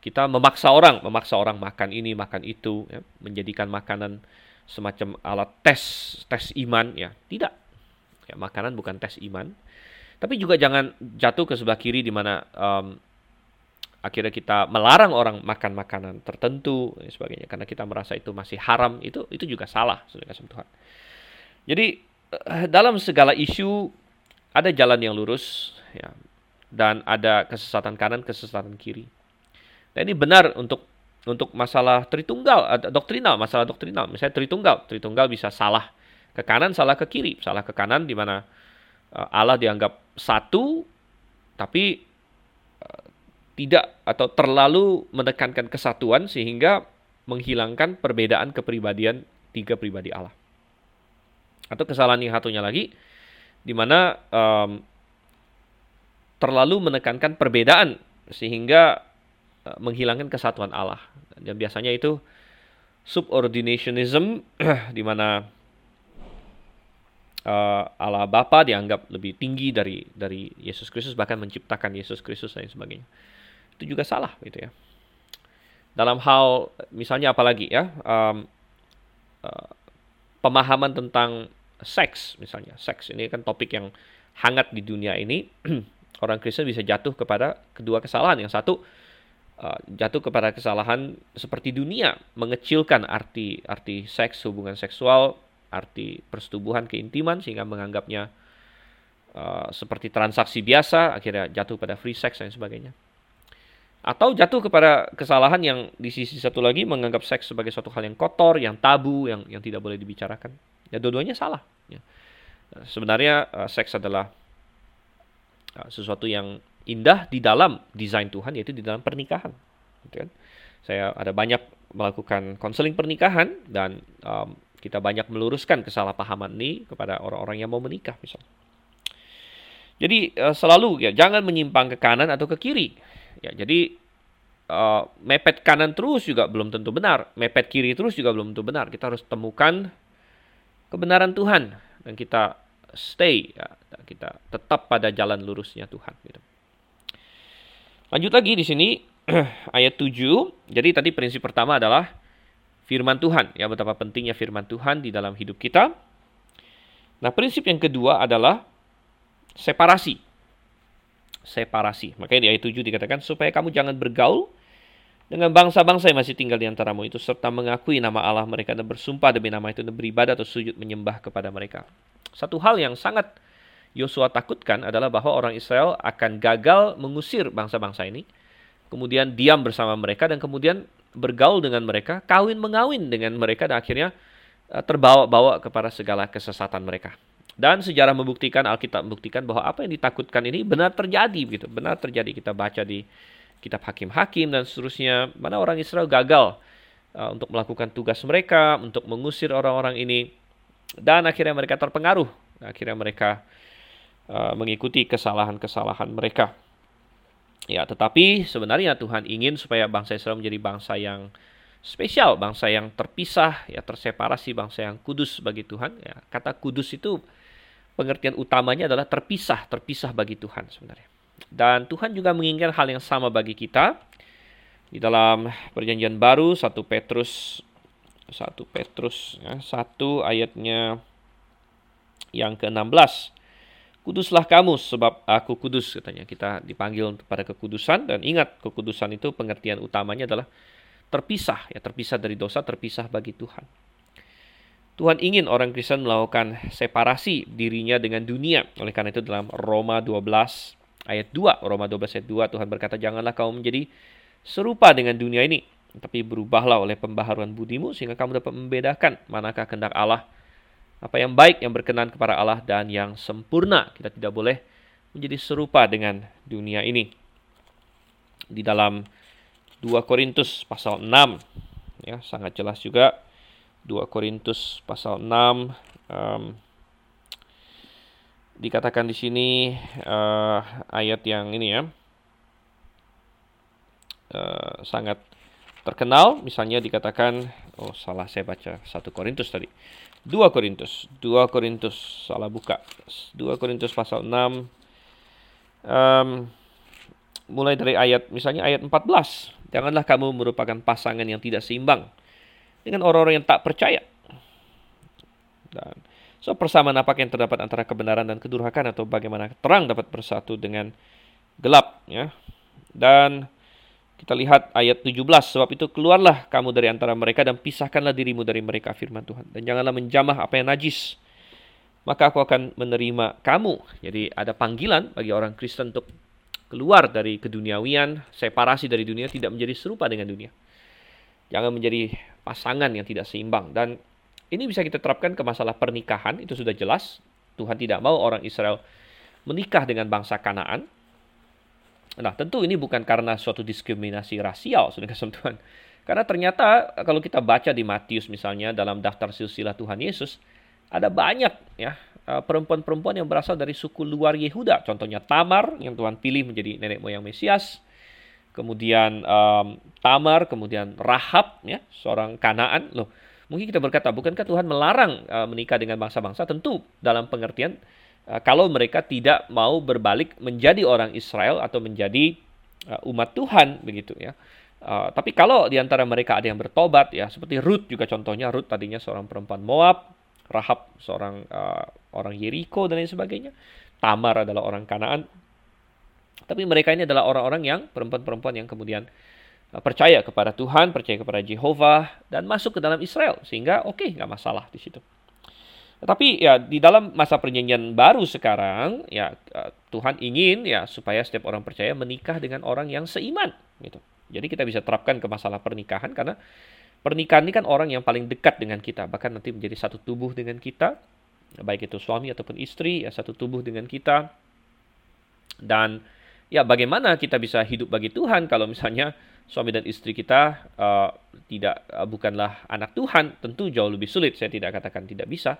Speaker 1: kita memaksa orang, memaksa orang makan ini, makan itu, ya. menjadikan makanan semacam alat tes tes iman, ya tidak. Makanan bukan tes iman. Tapi juga jangan jatuh ke sebelah kiri di mana um, akhirnya kita melarang orang makan makanan tertentu dan sebagainya karena kita merasa itu masih haram itu itu juga salah sudah kasih Tuhan. Jadi eh, dalam segala isu ada jalan yang lurus ya dan ada kesesatan kanan kesesatan kiri. Dan ini benar untuk untuk masalah tritunggal doktrinal masalah doktrinal misalnya tritunggal tritunggal bisa salah ke kanan salah ke kiri salah ke kanan di mana eh, Allah dianggap satu tapi tidak atau terlalu menekankan kesatuan sehingga menghilangkan perbedaan kepribadian tiga pribadi Allah. Atau kesalahan yang satunya lagi, di mana um, terlalu menekankan perbedaan sehingga uh, menghilangkan kesatuan Allah. Dan biasanya itu subordinationism, *clears throat* di mana uh, Allah Bapa dianggap lebih tinggi dari dari Yesus Kristus bahkan menciptakan Yesus Kristus dan sebagainya itu juga salah gitu ya. Dalam hal misalnya apalagi ya um, uh, pemahaman tentang seks misalnya. Seks ini kan topik yang hangat di dunia ini. *clears throat* Orang Kristen bisa jatuh kepada kedua kesalahan. Yang satu uh, jatuh kepada kesalahan seperti dunia mengecilkan arti arti seks hubungan seksual arti persetubuhan keintiman sehingga menganggapnya uh, seperti transaksi biasa akhirnya jatuh pada free sex dan sebagainya atau jatuh kepada kesalahan yang di sisi satu lagi menganggap seks sebagai suatu hal yang kotor, yang tabu, yang yang tidak boleh dibicarakan. Ya dua-duanya salah. Ya. Sebenarnya uh, seks adalah uh, sesuatu yang indah di dalam desain Tuhan, yaitu di dalam pernikahan. Gitu kan? Saya ada banyak melakukan konseling pernikahan dan um, kita banyak meluruskan kesalahpahaman ini kepada orang-orang yang mau menikah misalnya. Jadi uh, selalu ya jangan menyimpang ke kanan atau ke kiri Ya, jadi uh, mepet kanan terus juga belum tentu benar, mepet kiri terus juga belum tentu benar. Kita harus temukan kebenaran Tuhan dan kita stay, ya, kita tetap pada jalan lurusnya Tuhan. Gitu. Lanjut lagi di sini *clears throat* ayat 7. Jadi tadi prinsip pertama adalah firman Tuhan, ya betapa pentingnya firman Tuhan di dalam hidup kita. Nah, prinsip yang kedua adalah separasi separasi. Makanya di ayat 7 dikatakan supaya kamu jangan bergaul dengan bangsa-bangsa yang masih tinggal di antaramu itu serta mengakui nama Allah mereka dan bersumpah demi nama itu dan beribadah atau sujud menyembah kepada mereka. Satu hal yang sangat Yosua takutkan adalah bahwa orang Israel akan gagal mengusir bangsa-bangsa ini, kemudian diam bersama mereka dan kemudian bergaul dengan mereka, kawin mengawin dengan mereka dan akhirnya eh, terbawa-bawa kepada segala kesesatan mereka. Dan sejarah membuktikan, Alkitab membuktikan bahwa apa yang ditakutkan ini benar terjadi gitu. Benar terjadi. Kita baca di kitab hakim-hakim dan seterusnya. Mana orang Israel gagal uh, untuk melakukan tugas mereka, untuk mengusir orang-orang ini. Dan akhirnya mereka terpengaruh. Akhirnya mereka uh, mengikuti kesalahan-kesalahan mereka. Ya, tetapi sebenarnya Tuhan ingin supaya bangsa Israel menjadi bangsa yang spesial, bangsa yang terpisah, ya terseparasi, bangsa yang kudus bagi Tuhan. Ya, kata kudus itu pengertian utamanya adalah terpisah, terpisah bagi Tuhan sebenarnya. Dan Tuhan juga menginginkan hal yang sama bagi kita. Di dalam perjanjian baru 1 Petrus 1 Petrus ya, 1 ayatnya yang ke-16. Kuduslah kamu sebab aku kudus katanya. Kita dipanggil pada kekudusan dan ingat kekudusan itu pengertian utamanya adalah terpisah ya, terpisah dari dosa, terpisah bagi Tuhan. Tuhan ingin orang Kristen melakukan separasi dirinya dengan dunia. Oleh karena itu dalam Roma 12 ayat 2, Roma 12 ayat 2 Tuhan berkata, "Janganlah kamu menjadi serupa dengan dunia ini, tapi berubahlah oleh pembaharuan budimu sehingga kamu dapat membedakan manakah kehendak Allah, apa yang baik, yang berkenan kepada Allah dan yang sempurna." Kita tidak boleh menjadi serupa dengan dunia ini. Di dalam 2 Korintus pasal 6 ya sangat jelas juga 2 Korintus pasal 6 um, dikatakan di sini uh, ayat yang ini ya uh, sangat terkenal. Misalnya dikatakan oh salah saya baca 1 Korintus tadi. 2 Korintus 2 Korintus salah buka. 2 Korintus pasal 6 um, mulai dari ayat misalnya ayat 14 janganlah kamu merupakan pasangan yang tidak seimbang dengan orang-orang yang tak percaya dan so persamaan apa yang terdapat antara kebenaran dan kedurhakaan atau bagaimana terang dapat bersatu dengan gelap ya dan kita lihat ayat 17, sebab itu keluarlah kamu dari antara mereka dan pisahkanlah dirimu dari mereka firman Tuhan. Dan janganlah menjamah apa yang najis. Maka aku akan menerima kamu. Jadi ada panggilan bagi orang Kristen untuk keluar dari keduniawian, separasi dari dunia, tidak menjadi serupa dengan dunia. Jangan menjadi pasangan yang tidak seimbang. Dan ini bisa kita terapkan ke masalah pernikahan, itu sudah jelas. Tuhan tidak mau orang Israel menikah dengan bangsa Kanaan, Nah, tentu ini bukan karena suatu diskriminasi rasial, saudara kasih Tuhan. Karena ternyata kalau kita baca di Matius misalnya dalam daftar silsilah Tuhan Yesus, ada banyak ya eh, perempuan-perempuan yang berasal dari suku luar Yehuda. Contohnya Tamar yang Tuhan pilih menjadi nenek moyang Mesias. Kemudian um, Tamar, kemudian Rahab ya, seorang Kanaan. Loh, mungkin kita berkata, bukankah Tuhan melarang uh, menikah dengan bangsa-bangsa? Tentu dalam pengertian Eh, kalau mereka tidak mau berbalik menjadi orang Israel atau menjadi uh, umat Tuhan begitu ya. Uh, tapi kalau di antara mereka ada yang bertobat ya seperti Ruth juga contohnya Ruth tadinya seorang perempuan Moab, Rahab seorang uh, orang Yeriko dan lain sebagainya. Tamar adalah orang Kanaan. Tapi mereka ini adalah orang-orang yang perempuan-perempuan yang kemudian percaya kepada Tuhan, percaya kepada Jehovah dan masuk ke dalam Israel sehingga oke okay, nggak masalah di situ. Tetapi ya di dalam masa perjanjian baru sekarang ya eh, Tuhan ingin ya supaya setiap orang percaya menikah dengan orang yang seiman gitu. Jadi kita bisa terapkan ke masalah pernikahan karena pernikahan ini kan orang yang paling dekat dengan kita bahkan nanti menjadi satu tubuh dengan kita baik itu suami ataupun istri ya satu tubuh dengan kita dan ya bagaimana kita bisa hidup bagi Tuhan kalau misalnya suami dan istri kita uh, tidak uh, bukanlah anak Tuhan? Tentu jauh lebih sulit. Saya tidak katakan tidak bisa.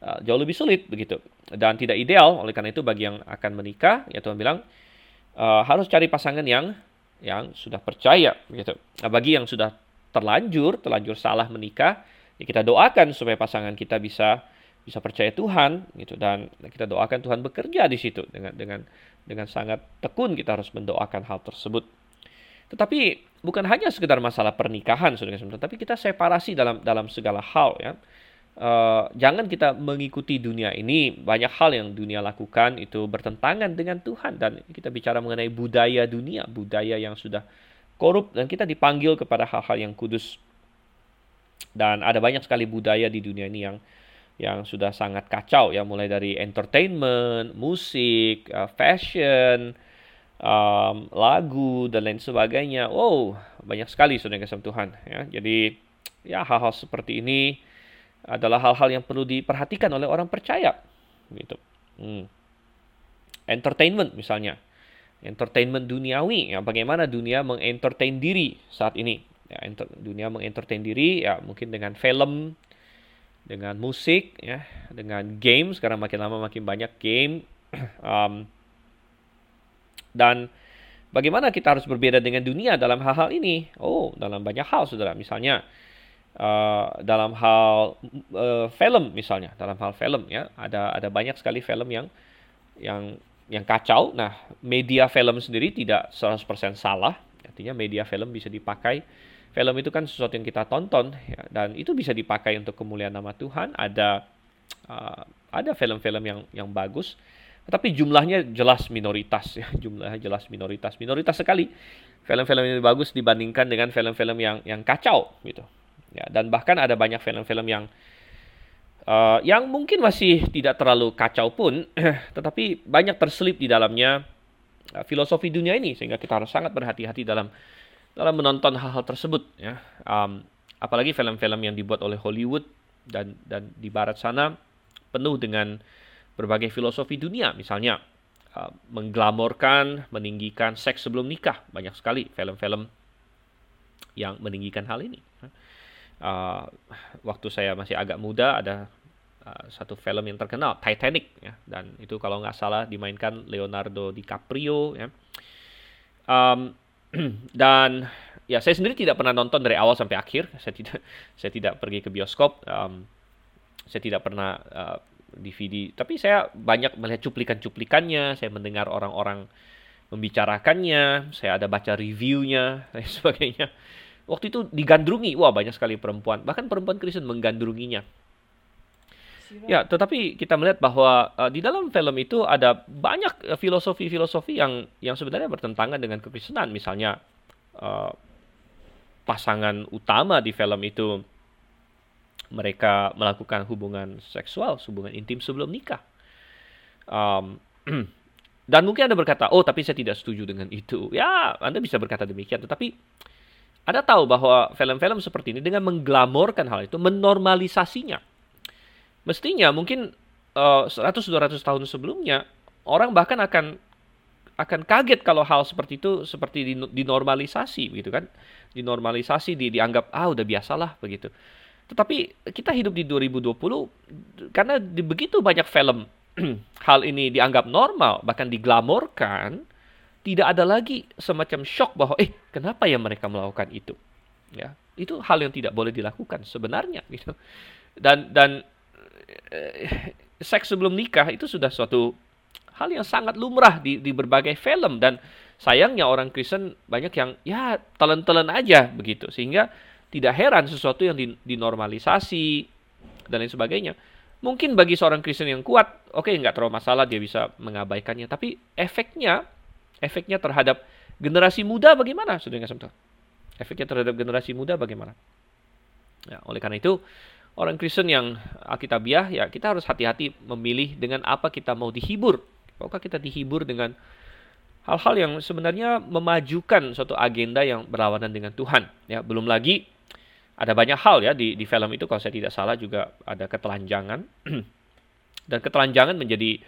Speaker 1: Uh, jauh lebih sulit begitu. Dan tidak ideal. Oleh karena itu bagi yang akan menikah ya Tuhan bilang uh, harus cari pasangan yang yang sudah percaya begitu. Nah, bagi yang sudah terlanjur terlanjur salah menikah ya kita doakan supaya pasangan kita bisa bisa percaya Tuhan gitu. Dan kita doakan Tuhan bekerja di situ dengan dengan dengan sangat tekun kita harus mendoakan hal tersebut tetapi bukan hanya sekedar masalah pernikahan saudara tapi kita separasi dalam dalam segala hal ya uh, jangan kita mengikuti dunia ini. Banyak hal yang dunia lakukan itu bertentangan dengan Tuhan dan kita bicara mengenai budaya dunia, budaya yang sudah korup dan kita dipanggil kepada hal-hal yang kudus. Dan ada banyak sekali budaya di dunia ini yang yang sudah sangat kacau ya mulai dari entertainment, musik, uh, fashion, um, lagu dan lain sebagainya. Wow, banyak sekali saudara kasih Tuhan ya. Jadi ya hal-hal seperti ini adalah hal-hal yang perlu diperhatikan oleh orang percaya. Gitu. Hmm. Entertainment misalnya, entertainment duniawi, ya bagaimana dunia mengentertain diri saat ini. Ya, enter, dunia mengentertain diri, ya mungkin dengan film, dengan musik, ya, dengan game. Sekarang makin lama makin banyak game. *clears throat* um, dan bagaimana kita harus berbeda dengan dunia dalam hal-hal ini? Oh, dalam banyak hal, saudara. Misalnya, Uh, dalam hal uh, film misalnya dalam hal film ya ada ada banyak sekali film yang yang yang kacau nah media film sendiri tidak 100% salah artinya media film bisa dipakai film itu kan sesuatu yang kita tonton ya, dan itu bisa dipakai untuk kemuliaan nama Tuhan. Ada uh, ada film-film yang yang bagus tapi jumlahnya jelas minoritas ya. *laughs* Jumlahnya jelas minoritas minoritas sekali. Film-film ini bagus dibandingkan dengan film-film yang yang kacau gitu. Ya, dan bahkan ada banyak film-film yang uh, yang mungkin masih tidak terlalu kacau pun, *clears throat* tetapi banyak terselip di dalamnya uh, filosofi dunia ini sehingga kita harus sangat berhati-hati dalam dalam menonton hal-hal tersebut. Ya, um, apalagi film-film yang dibuat oleh Hollywood dan dan di Barat sana penuh dengan berbagai filosofi dunia, misalnya uh, mengglamorkan, meninggikan seks sebelum nikah, banyak sekali film-film yang meninggikan hal ini. Uh, waktu saya masih agak muda ada uh, satu film yang terkenal Titanic ya. Dan itu kalau nggak salah dimainkan Leonardo DiCaprio ya. Um, *clears throat* dan ya saya sendiri tidak pernah nonton dari awal sampai akhir. *laughs* Saya tidak saya tidak pergi ke bioskop. Um, saya tidak pernah uh, DVD, tapi saya banyak melihat cuplikan-cuplikannya, saya mendengar orang-orang membicarakannya, saya ada baca reviewnya *laughs* dan sebagainya. Waktu itu digandrungi, wah banyak sekali perempuan, bahkan perempuan Kristen menggandrunginya. Ya, tetapi kita melihat bahwa uh, di dalam film itu ada banyak filosofi-filosofi yang yang sebenarnya bertentangan dengan kekristenan. Misalnya uh, pasangan utama di film itu mereka melakukan hubungan seksual, hubungan intim sebelum nikah. Um, *clears throat* dan mungkin Anda berkata, oh tapi saya tidak setuju dengan itu. Ya, Anda bisa berkata demikian. Tetapi Anda tahu bahwa film-film seperti ini dengan mengglamorkan hal itu, menormalisasinya. Mestinya mungkin uh, 100-200 tahun sebelumnya, orang bahkan akan akan kaget kalau hal seperti itu seperti dinormalisasi begitu kan dinormalisasi di, dianggap ah udah biasalah begitu tetapi kita hidup di 2020 karena di begitu banyak film *clears throat* hal ini dianggap normal, bahkan diglamorkan, tidak ada lagi semacam shock bahwa eh kenapa ya mereka melakukan itu. Ya, itu hal yang tidak boleh dilakukan sebenarnya gitu. Dan dan eh, seks sebelum nikah itu sudah suatu hal yang sangat lumrah di, di berbagai film dan sayangnya orang Kristen banyak yang ya telan-telan aja begitu sehingga tidak heran sesuatu yang dinormalisasi dan lain sebagainya. Mungkin bagi seorang Kristen yang kuat, oke okay, nggak terlalu masalah dia bisa mengabaikannya. Tapi efeknya, efeknya terhadap generasi muda bagaimana, saudara Tuhan? Efeknya terhadap generasi muda bagaimana? Ya, oleh karena itu, orang Kristen yang Alkitabiah, ya kita harus hati-hati memilih dengan apa kita mau dihibur. Apakah kita dihibur dengan hal-hal yang sebenarnya memajukan suatu agenda yang berlawanan dengan Tuhan. Ya, belum lagi ada banyak hal ya di, di film itu kalau saya tidak salah juga ada ketelanjangan *clears throat* dan ketelanjangan menjadi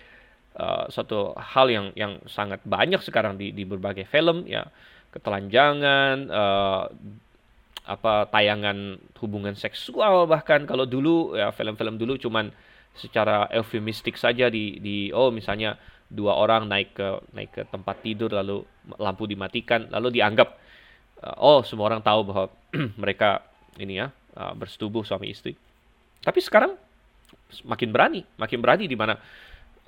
Speaker 1: uh, suatu hal yang yang sangat banyak sekarang di, di berbagai film ya ketelanjangan uh, apa tayangan hubungan seksual bahkan kalau dulu ya film-film dulu cuman secara eufemistik saja di di oh misalnya dua orang naik ke naik ke tempat tidur lalu lampu dimatikan lalu dianggap uh, oh semua orang tahu bahwa *clears throat* mereka ini ya uh, bersetubuh suami istri. Tapi sekarang makin berani, makin berani di mana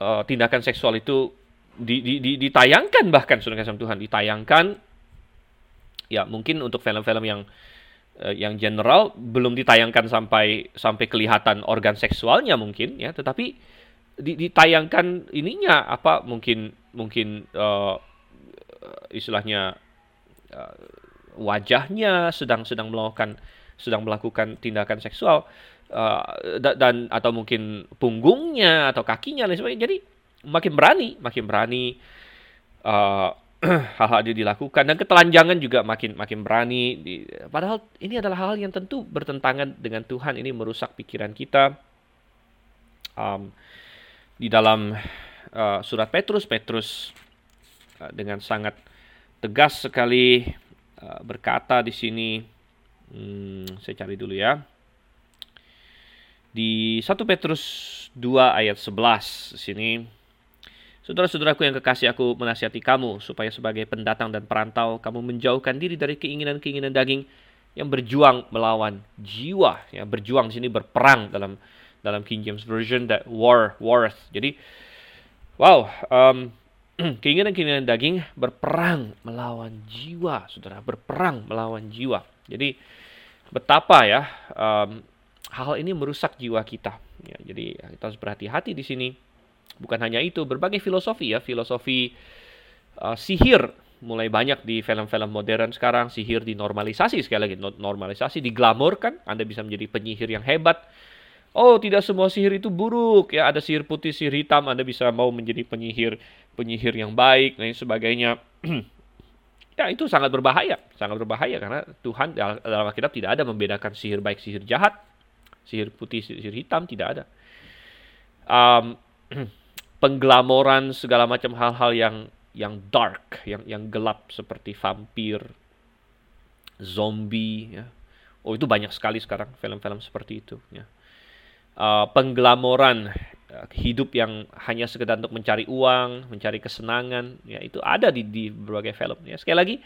Speaker 1: uh, tindakan seksual itu di, di, di, ditayangkan bahkan sudah kasih Tuhan ditayangkan ya mungkin untuk film-film yang yang general belum ditayangkan sampai sampai kelihatan organ seksualnya mungkin ya tetapi di, ditayangkan ininya apa mungkin mungkin uh, istilahnya uh, wajahnya sedang sedang melakukan sedang melakukan tindakan seksual uh, dan atau mungkin punggungnya atau kakinya lain sebagainya. Jadi makin berani, makin berani uh, *clears throat* hal-hal uh, dilakukan dan ketelanjangan juga makin makin berani. Di, padahal ini adalah hal yang tentu bertentangan dengan Tuhan. Ini merusak pikiran kita. Um, di dalam uh, surat Petrus, Petrus uh, dengan sangat tegas sekali uh, berkata di sini Hmm, saya cari dulu ya. Di 1 Petrus 2 ayat 11 sini Saudara-saudaraku yang kekasih aku menasihati kamu supaya sebagai pendatang dan perantau kamu menjauhkan diri dari keinginan-keinginan daging yang berjuang melawan jiwa ya berjuang sini berperang dalam dalam King James Version that war warth jadi wow um, *clears throat* keinginan-keinginan daging berperang melawan jiwa saudara berperang melawan jiwa jadi betapa ya um, hal ini merusak jiwa kita. Ya, jadi kita harus berhati-hati di sini. Bukan hanya itu, berbagai filosofi ya, filosofi uh, sihir mulai banyak di film-film modern sekarang. Sihir dinormalisasi sekali lagi, normalisasi, diglamorkan. Anda bisa menjadi penyihir yang hebat. Oh, tidak semua sihir itu buruk ya. Ada sihir putih, sihir hitam. Anda bisa mau menjadi penyihir, penyihir yang baik dan sebagainya. *clears throat* Ya itu sangat berbahaya, sangat berbahaya karena Tuhan dalam Alkitab tidak ada membedakan sihir baik, sihir jahat, sihir putih, sihir hitam tidak ada. Um, *clears throat* pengglamoran segala macam hal-hal yang yang dark, yang yang gelap seperti vampir, zombie, ya. Oh itu banyak sekali sekarang film-film seperti itu. Ya. Uh, pengglamoran Eh, hidup yang hanya sekedar untuk mencari uang, mencari kesenangan, ya itu ada di, di berbagai film. Ya sekali lagi,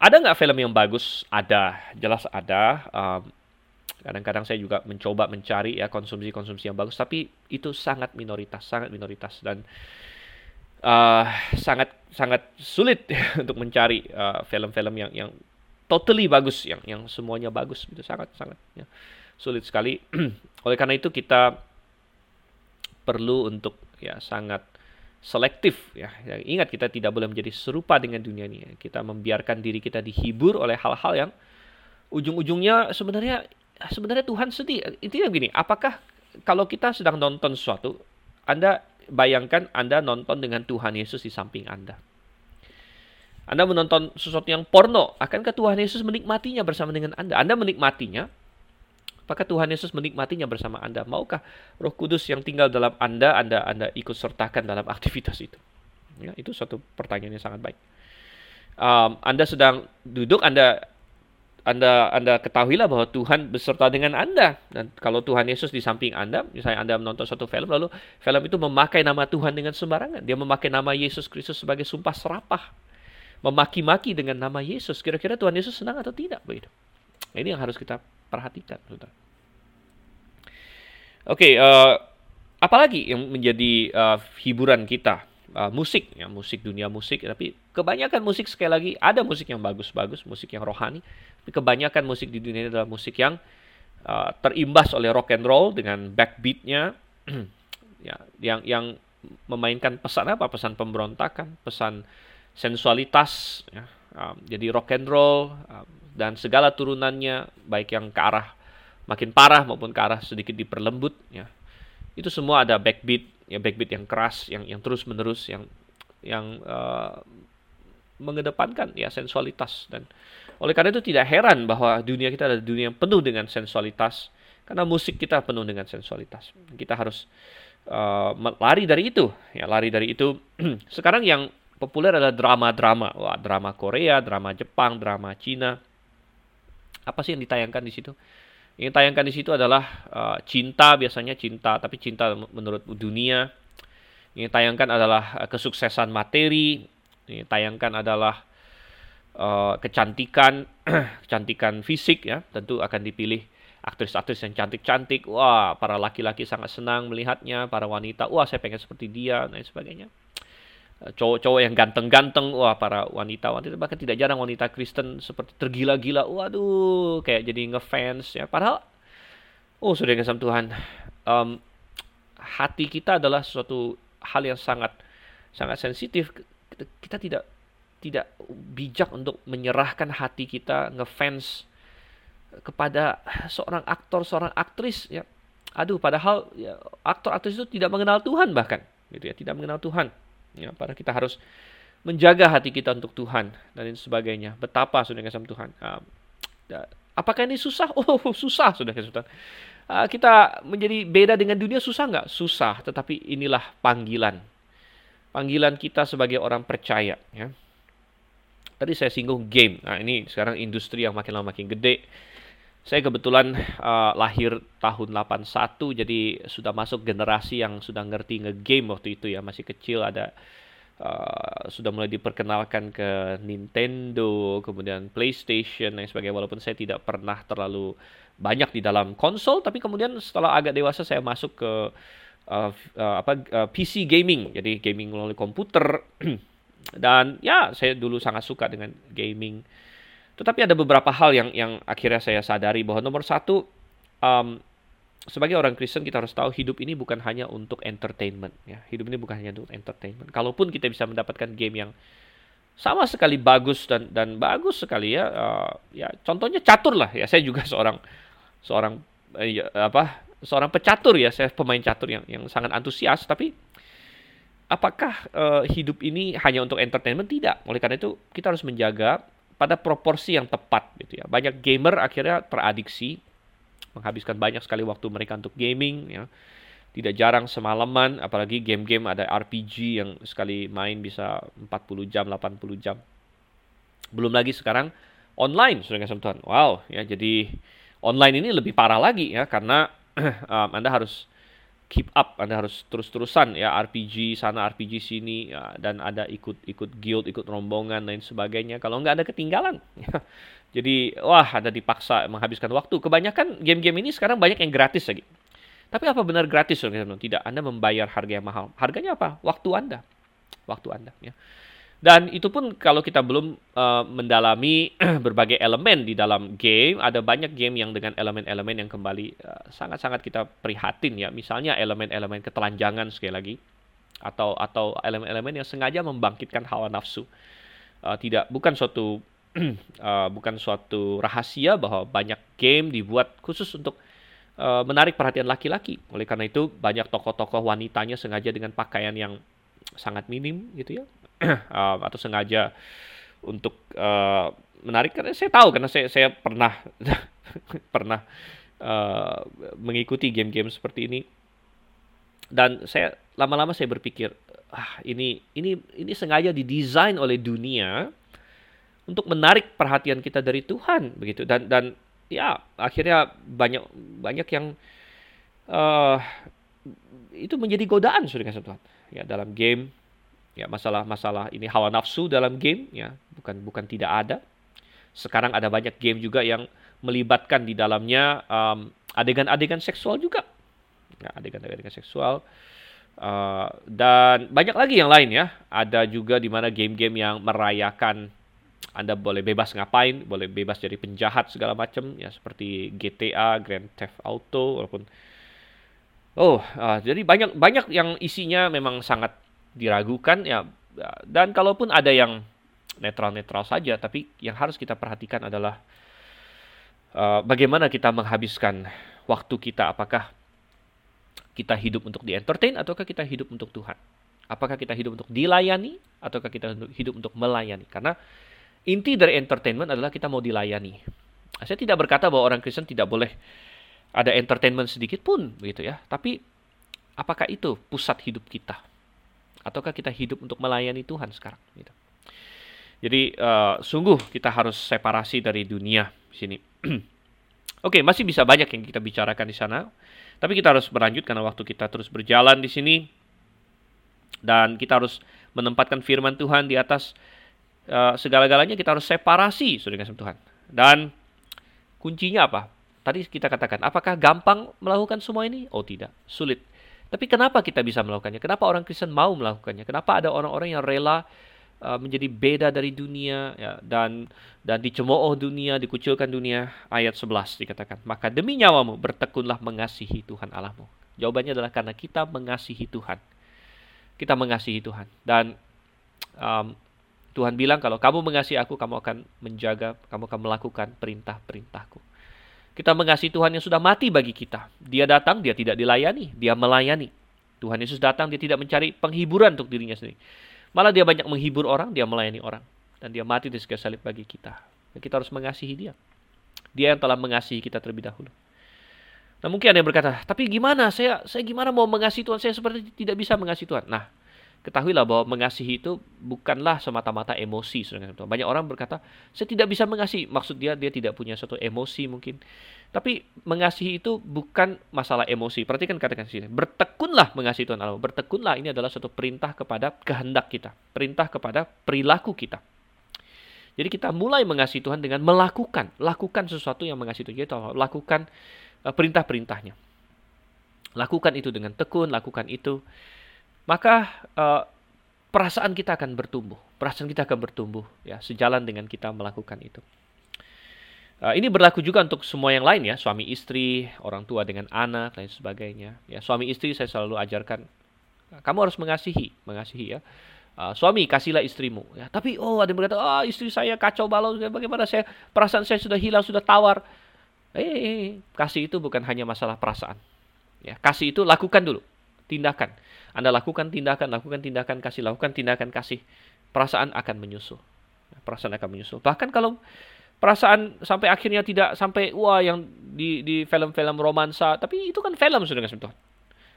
Speaker 1: ada nggak film yang bagus? Ada, jelas ada. Um, kadang-kadang saya juga mencoba mencari ya konsumsi-konsumsi yang bagus, tapi itu sangat minoritas, sangat minoritas dan uh, sangat sangat sulit *laughs* untuk mencari uh, film-film uh, yang yang totally bagus, yang yang semuanya bagus, itu sangat sangat ya, sulit sekali. *clears throat* Oleh karena itu kita perlu untuk ya sangat selektif ya. ya. Ingat kita tidak boleh menjadi serupa dengan dunia ini. Kita membiarkan diri kita dihibur oleh hal-hal yang ujung-ujungnya sebenarnya sebenarnya Tuhan sedih. Intinya begini, apakah kalau kita sedang nonton sesuatu, Anda bayangkan Anda nonton dengan Tuhan Yesus di samping Anda. Anda menonton sesuatu yang porno, akankah Tuhan Yesus menikmatinya bersama dengan Anda? Anda menikmatinya, Apakah Tuhan Yesus menikmatinya bersama Anda? Maukah Roh Kudus yang tinggal dalam Anda, Anda Anda ikut sertakan dalam *laughs* aktivitas itu? Ya, itu suatu pertanyaan yang sangat baik. Um, anda sedang duduk, Anda anda Anda ketahuilah bahwa Tuhan beserta dengan Anda dan kalau Tuhan Yesus di samping Anda, misalnya Anda menonton suatu film lalu film itu memakai nama Tuhan dengan sembarangan, dia memakai nama Yesus Kristus sebagai sumpah serapah, memaki-maki dengan nama Yesus. Kira-kira Tuhan Yesus senang atau tidak begitu? Nah, ini yang harus kita perhatikan, saudara. Oke, uh, apalagi yang menjadi uh, hiburan kita? Uh, musik, ya musik dunia musik. Tapi kebanyakan musik sekali lagi ada musik yang bagus-bagus, musik yang rohani. Tapi kebanyakan musik di dunia ini adalah musik yang uh, terimbas oleh rock and roll dengan backbeatnya, *clears throat* ya, yang yang memainkan pesan apa? Pesan pemberontakan, pesan sensualitas. Ya. Um, jadi rock and roll, um, dan segala turunannya baik yang ke arah makin parah maupun ke arah sedikit diperlembut ya itu semua ada backbeat ya backbeat yang keras yang yang terus menerus yang yang uh, mengedepankan ya sensualitas dan oleh karena itu tidak heran bahwa dunia kita adalah dunia yang penuh dengan sensualitas karena musik kita penuh dengan sensualitas kita harus uh, lari dari itu ya lari dari itu *clears throat* sekarang yang populer adalah drama-drama wah drama Korea drama Jepang drama Cina apa sih yang ditayangkan di situ? Yang ditayangkan di situ adalah uh, cinta biasanya cinta, tapi cinta menurut dunia. Yang ditayangkan adalah uh, kesuksesan materi. Yang ditayangkan adalah uh, kecantikan, *clears throat* kecantikan fisik ya. Tentu akan dipilih aktris-aktris yang cantik-cantik. Wah, para laki-laki sangat senang melihatnya. Para wanita, wah saya pengen seperti dia dan sebagainya. Eh, cowok-cowok yang ganteng-ganteng, wah para wanita-wanita bahkan tidak jarang wanita Kristen seperti tergila-gila, waduh kayak jadi ngefans ya. Padahal, oh sudah kesam Tuhan, um, hati kita adalah suatu hal yang sangat sangat sensitif. Kita, tidak tidak bijak untuk menyerahkan hati kita ngefans kepada seorang aktor, seorang aktris ya. Aduh, padahal ya, aktor aktris itu tidak mengenal Tuhan bahkan, gitu ya, tidak mengenal Tuhan. Ya, para kita harus menjaga hati kita untuk Tuhan dan lain sebagainya. Betapa sudah kasih Tuhan. Uh, apakah ini susah? *laughs* Oh, susah sudah kasih Tuhan. Uh, kita menjadi beda dengan dunia susah nggak? Susah, tetapi inilah panggilan. Panggilan kita sebagai orang percaya. Ya. Tadi saya singgung game. Nah ini sekarang industri yang makin lama makin gede. Saya kebetulan uh, lahir tahun 81 jadi sudah masuk generasi yang sudah ngerti nge-game waktu itu ya, masih kecil ada uh, sudah mulai diperkenalkan ke Nintendo, kemudian PlayStation dan sebagainya walaupun saya tidak pernah terlalu banyak di dalam konsol tapi kemudian setelah agak dewasa saya masuk ke uh, uh, apa uh, PC gaming. Jadi gaming melalui komputer *clears throat* dan ya saya dulu sangat suka dengan gaming tetapi ada beberapa hal yang yang akhirnya saya sadari bahwa nomor satu, um, sebagai orang Kristen kita harus tahu hidup ini bukan hanya untuk entertainment. Ya, hidup ini bukan hanya untuk entertainment. Kalaupun kita bisa mendapatkan game yang sama sekali bagus dan dan bagus sekali ya, uh, ya contohnya catur lah ya. Saya juga *laughs* seorang seorang uh, apa seorang pecatur ya. Saya pemain catur yang yang sangat antusias. Tapi apakah uh, hidup ini hanya untuk entertainment? Tidak. Oleh karena itu kita harus menjaga pada proporsi yang tepat gitu ya. Banyak gamer akhirnya teradiksi menghabiskan banyak sekali waktu mereka untuk gaming ya. Tidak jarang semalaman apalagi game-game ada RPG yang sekali main bisa 40 jam, 80 jam. Belum lagi sekarang online sudah Tuhan. Wow, ya jadi online ini lebih parah lagi ya karena *clears throat* um, Anda harus keep up, Anda harus terus-terusan ya RPG sana RPG sini ya, dan ada ikut-ikut guild, ikut rombongan lain sebagainya. Kalau nggak ada ketinggalan. Jadi wah Anda dipaksa menghabiskan waktu. Kebanyakan game-game ini sekarang banyak yang gratis lagi. Tapi apa benar gratis? Tidak, Anda membayar harga yang mahal. Harganya apa? Waktu Anda. Waktu Anda ya. Dan itu pun kalau kita belum uh, mendalami *clears throat* berbagai elemen di dalam game, ada banyak game yang dengan elemen-elemen yang kembali eh, sangat-sangat uh, kita prihatin ya. Misalnya elemen-elemen ketelanjangan sekali lagi atau atau elemen-elemen yang sengaja membangkitkan hawa nafsu. Uh, tidak bukan suatu uh, *clears throat* bukan suatu rahasia bahwa banyak game dibuat khusus untuk menarik perhatian laki-laki. Oleh karena itu banyak tokoh-tokoh wanitanya sengaja dengan pakaian yang sangat minim gitu ya. Uh, *clears throat* atau sengaja untuk uh, menarik karena saya tahu karena saya saya pernah *laughs* pernah uh, mengikuti game-game seperti ini. Dan saya lama-lama saya berpikir ah ini ini ini sengaja didesain oleh dunia untuk menarik perhatian kita dari Tuhan begitu. Dan dan ya akhirnya banyak banyak yang uh, itu menjadi godaan sudah Tuhan ya dalam game ya masalah-masalah ini hawa nafsu dalam game ya bukan bukan tidak ada. Sekarang ada banyak game juga yang melibatkan di dalamnya um, adegan-adegan seksual juga. Ya, adegan-adegan seksual. Uh, dan banyak lagi yang lain ya. Ada juga di mana game-game yang merayakan anda boleh bebas ngapain, boleh bebas jadi penjahat segala macam ya seperti GTA, Grand Theft Auto walaupun oh uh, jadi banyak banyak yang isinya memang sangat diragukan ya. Dan kalaupun ada yang netral-netral saja tapi yang harus kita perhatikan adalah uh, bagaimana kita menghabiskan waktu kita. Apakah kita hidup untuk di entertain ataukah kita hidup untuk Tuhan? Apakah kita hidup untuk dilayani ataukah kita hidup untuk melayani? Karena inti dari entertainment adalah kita mau dilayani. Saya tidak berkata bahwa orang Kristen tidak boleh ada entertainment sedikit pun begitu ya tapi apakah itu pusat hidup kita ataukah kita hidup untuk melayani Tuhan sekarang gitu. Jadi uh, sungguh kita harus separasi dari dunia di sini. *clears throat* Oke, okay, masih bisa banyak yang kita bicarakan di sana, tapi kita harus berlanjut karena waktu kita terus berjalan di sini dan kita harus menempatkan firman Tuhan di atas uh, segala-galanya kita harus separasi sudah dengan Tuhan. Dan kuncinya apa? Tadi kita katakan, apakah gampang melakukan semua ini? Oh tidak, sulit. Tapi kenapa kita bisa melakukannya? Kenapa orang Kristen mau melakukannya? Kenapa ada orang-orang yang rela uh, menjadi beda dari dunia ya, dan dan dicemooh dunia, dikucilkan dunia? Ayat 11 dikatakan, "Maka demi nyawamu bertekunlah mengasihi Tuhan Allahmu." Jawabannya adalah karena kita mengasihi Tuhan. Kita mengasihi Tuhan dan um, Tuhan bilang kalau kamu mengasihi aku, kamu akan menjaga, kamu akan melakukan perintah-perintahku. Kita mengasihi Tuhan yang sudah mati bagi kita. Dia datang, dia tidak dilayani, dia melayani. Tuhan Yesus datang, dia tidak mencari penghiburan untuk dirinya sendiri. Malah dia banyak menghibur orang, dia melayani orang. Dan dia mati di sekitar salib bagi kita. Dan kita harus mengasihi dia. Dia yang telah mengasihi kita terlebih dahulu. Nah mungkin ada yang berkata, tapi gimana? Saya saya gimana mau mengasihi Tuhan? Saya seperti tidak bisa mengasihi Tuhan. Nah, ketahuilah bahwa mengasihi itu bukanlah semata-mata emosi. Banyak orang berkata, saya tidak bisa mengasihi. Maksud dia, dia tidak punya suatu emosi mungkin. Tapi mengasihi itu bukan masalah emosi. Perhatikan katakan sini. Bertekunlah mengasihi Tuhan Allah. Bertekunlah ini adalah suatu perintah kepada kehendak kita. Perintah kepada perilaku kita. Jadi kita mulai mengasihi Tuhan dengan melakukan. Lakukan sesuatu yang mengasihi Tuhan. Jadi lakukan uh, perintah-perintahnya. Lakukan itu dengan tekun, lakukan itu maka uh, perasaan kita akan bertumbuh. Perasaan kita akan bertumbuh ya sejalan dengan kita melakukan itu. Uh, ini berlaku juga untuk semua yang lain ya, suami istri, orang tua dengan anak, dan sebagainya. Ya, suami istri saya selalu ajarkan, kamu harus mengasihi, mengasihi ya. Uh, suami kasihlah istrimu. Ya, tapi oh ada yang berkata, oh istri saya kacau balau, bagaimana saya perasaan saya sudah hilang, sudah tawar. Eh, kasih itu bukan hanya masalah perasaan. Ya, kasih itu lakukan dulu, tindakan. Anda lakukan tindakan, lakukan tindakan kasih, lakukan tindakan kasih, perasaan akan menyusul. Perasaan akan menyusul. Bahkan kalau perasaan sampai akhirnya tidak sampai wah yang di di film-film romansa, tapi itu kan film sudah nggak Tuhan.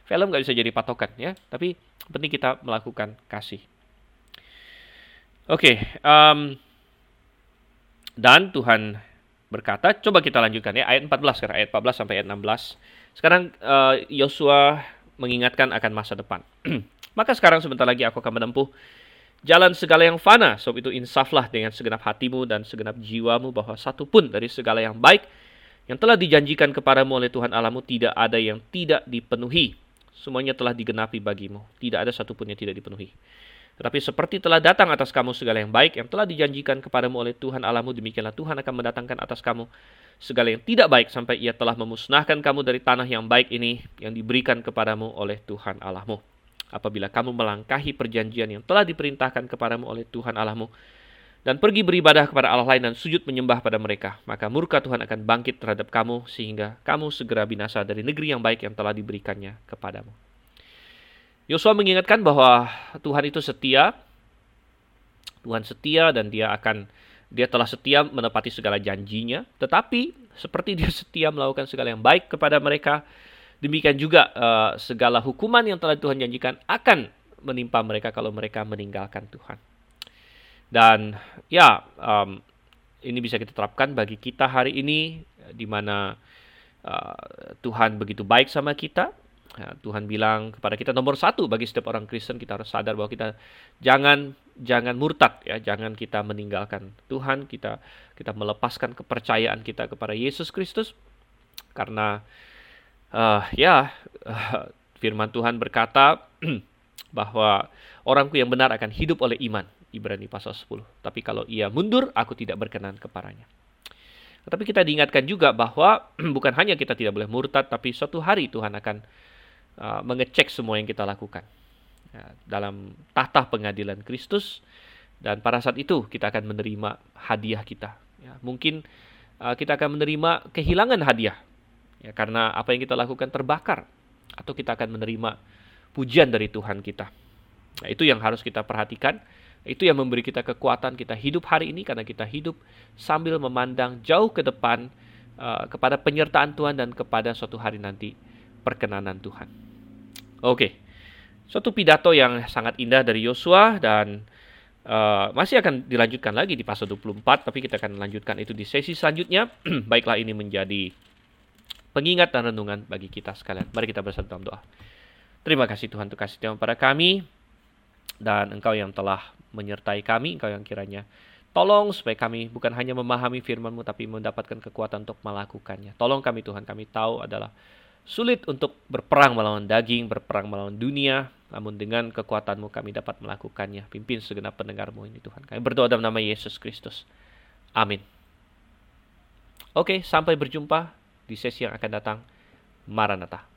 Speaker 1: Film nggak bisa jadi patokan ya, tapi penting kita melakukan kasih. Oke, okay, um, dan Tuhan berkata, coba kita lanjutkan ya ayat 14 sekarang ayat 14 sampai ayat 16. Sekarang uh, Yosua mengingatkan akan masa depan. *clears throat* Maka sekarang sebentar lagi aku akan menempuh jalan segala yang fana. Sebab itu insaflah dengan segenap hatimu dan segenap jiwamu bahwa satu pun dari segala yang baik yang telah dijanjikan kepadamu oleh Tuhan Allahmu tidak ada yang tidak dipenuhi. Semuanya telah digenapi bagimu. Tidak ada satu pun yang tidak dipenuhi. Tetapi seperti telah datang atas kamu segala yang baik yang telah dijanjikan kepadamu oleh Tuhan Allahmu, demikianlah Tuhan akan mendatangkan atas kamu segala yang tidak baik sampai ia telah memusnahkan kamu dari tanah yang baik ini yang diberikan kepadamu oleh Tuhan Allahmu. Apabila kamu melangkahi perjanjian yang telah diperintahkan kepadamu oleh Tuhan Allahmu dan pergi beribadah kepada Allah lain dan sujud menyembah pada mereka, maka murka Tuhan akan bangkit terhadap kamu sehingga kamu segera binasa dari negeri yang baik yang telah diberikannya kepadamu. Yosua mengingatkan bahwa Tuhan itu setia. Tuhan setia dan dia akan dia telah setia menepati segala janjinya, tetapi seperti dia setia melakukan segala yang baik kepada mereka, demikian juga uh, segala hukuman yang telah Tuhan janjikan akan menimpa mereka kalau mereka meninggalkan Tuhan. Dan ya, um, ini bisa kita terapkan bagi kita hari ini, di mana uh, Tuhan begitu baik sama kita, Ya, Tuhan bilang kepada kita nomor satu bagi setiap orang Kristen kita harus sadar bahwa kita jangan jangan murtad ya, jangan kita meninggalkan Tuhan, kita kita melepaskan kepercayaan kita kepada Yesus Kristus karena uh, ya uh, firman Tuhan berkata *clears throat* bahwa orangku yang benar akan hidup oleh iman Ibrani pasal 10. Tapi kalau ia mundur, aku tidak berkenan kepadanya. Tetapi kita diingatkan juga bahwa *clears throat* bukan hanya kita tidak boleh murtad, tapi suatu hari Tuhan akan uh, mengecek semua yang kita lakukan ya, dalam tahta pengadilan Kristus dan pada saat itu kita akan menerima hadiah kita. Ya, mungkin uh, kita akan menerima kehilangan hadiah ya, karena apa yang kita lakukan terbakar atau kita akan menerima pujian dari Tuhan kita. Nah, itu yang harus kita perhatikan. Itu yang memberi kita kekuatan kita hidup hari ini karena kita hidup sambil memandang jauh ke depan uh, kepada penyertaan Tuhan dan kepada suatu hari nanti perkenanan Tuhan. Oke, suatu pidato yang sangat indah dari Yosua dan uh, masih akan dilanjutkan lagi di pasal 24, tapi kita akan lanjutkan itu di sesi selanjutnya. *clears throat* Baiklah ini menjadi pengingat dan renungan bagi kita sekalian. Mari kita bersatu dalam doa. Terima kasih Tuhan untuk kasih pada kami dan Engkau yang telah menyertai kami, Engkau yang kiranya Tolong supaya kami bukan hanya memahami firman-Mu tapi mendapatkan kekuatan untuk melakukannya. Tolong kami Tuhan, kami tahu adalah Sulit untuk berperang melawan daging, berperang melawan dunia, namun dengan kekuatanmu kami dapat melakukannya. Pimpin segenap pendengarmu ini Tuhan. Kami berdoa dalam nama Yesus Kristus. Amin. Oke, sampai berjumpa di sesi yang akan datang. Maranatha.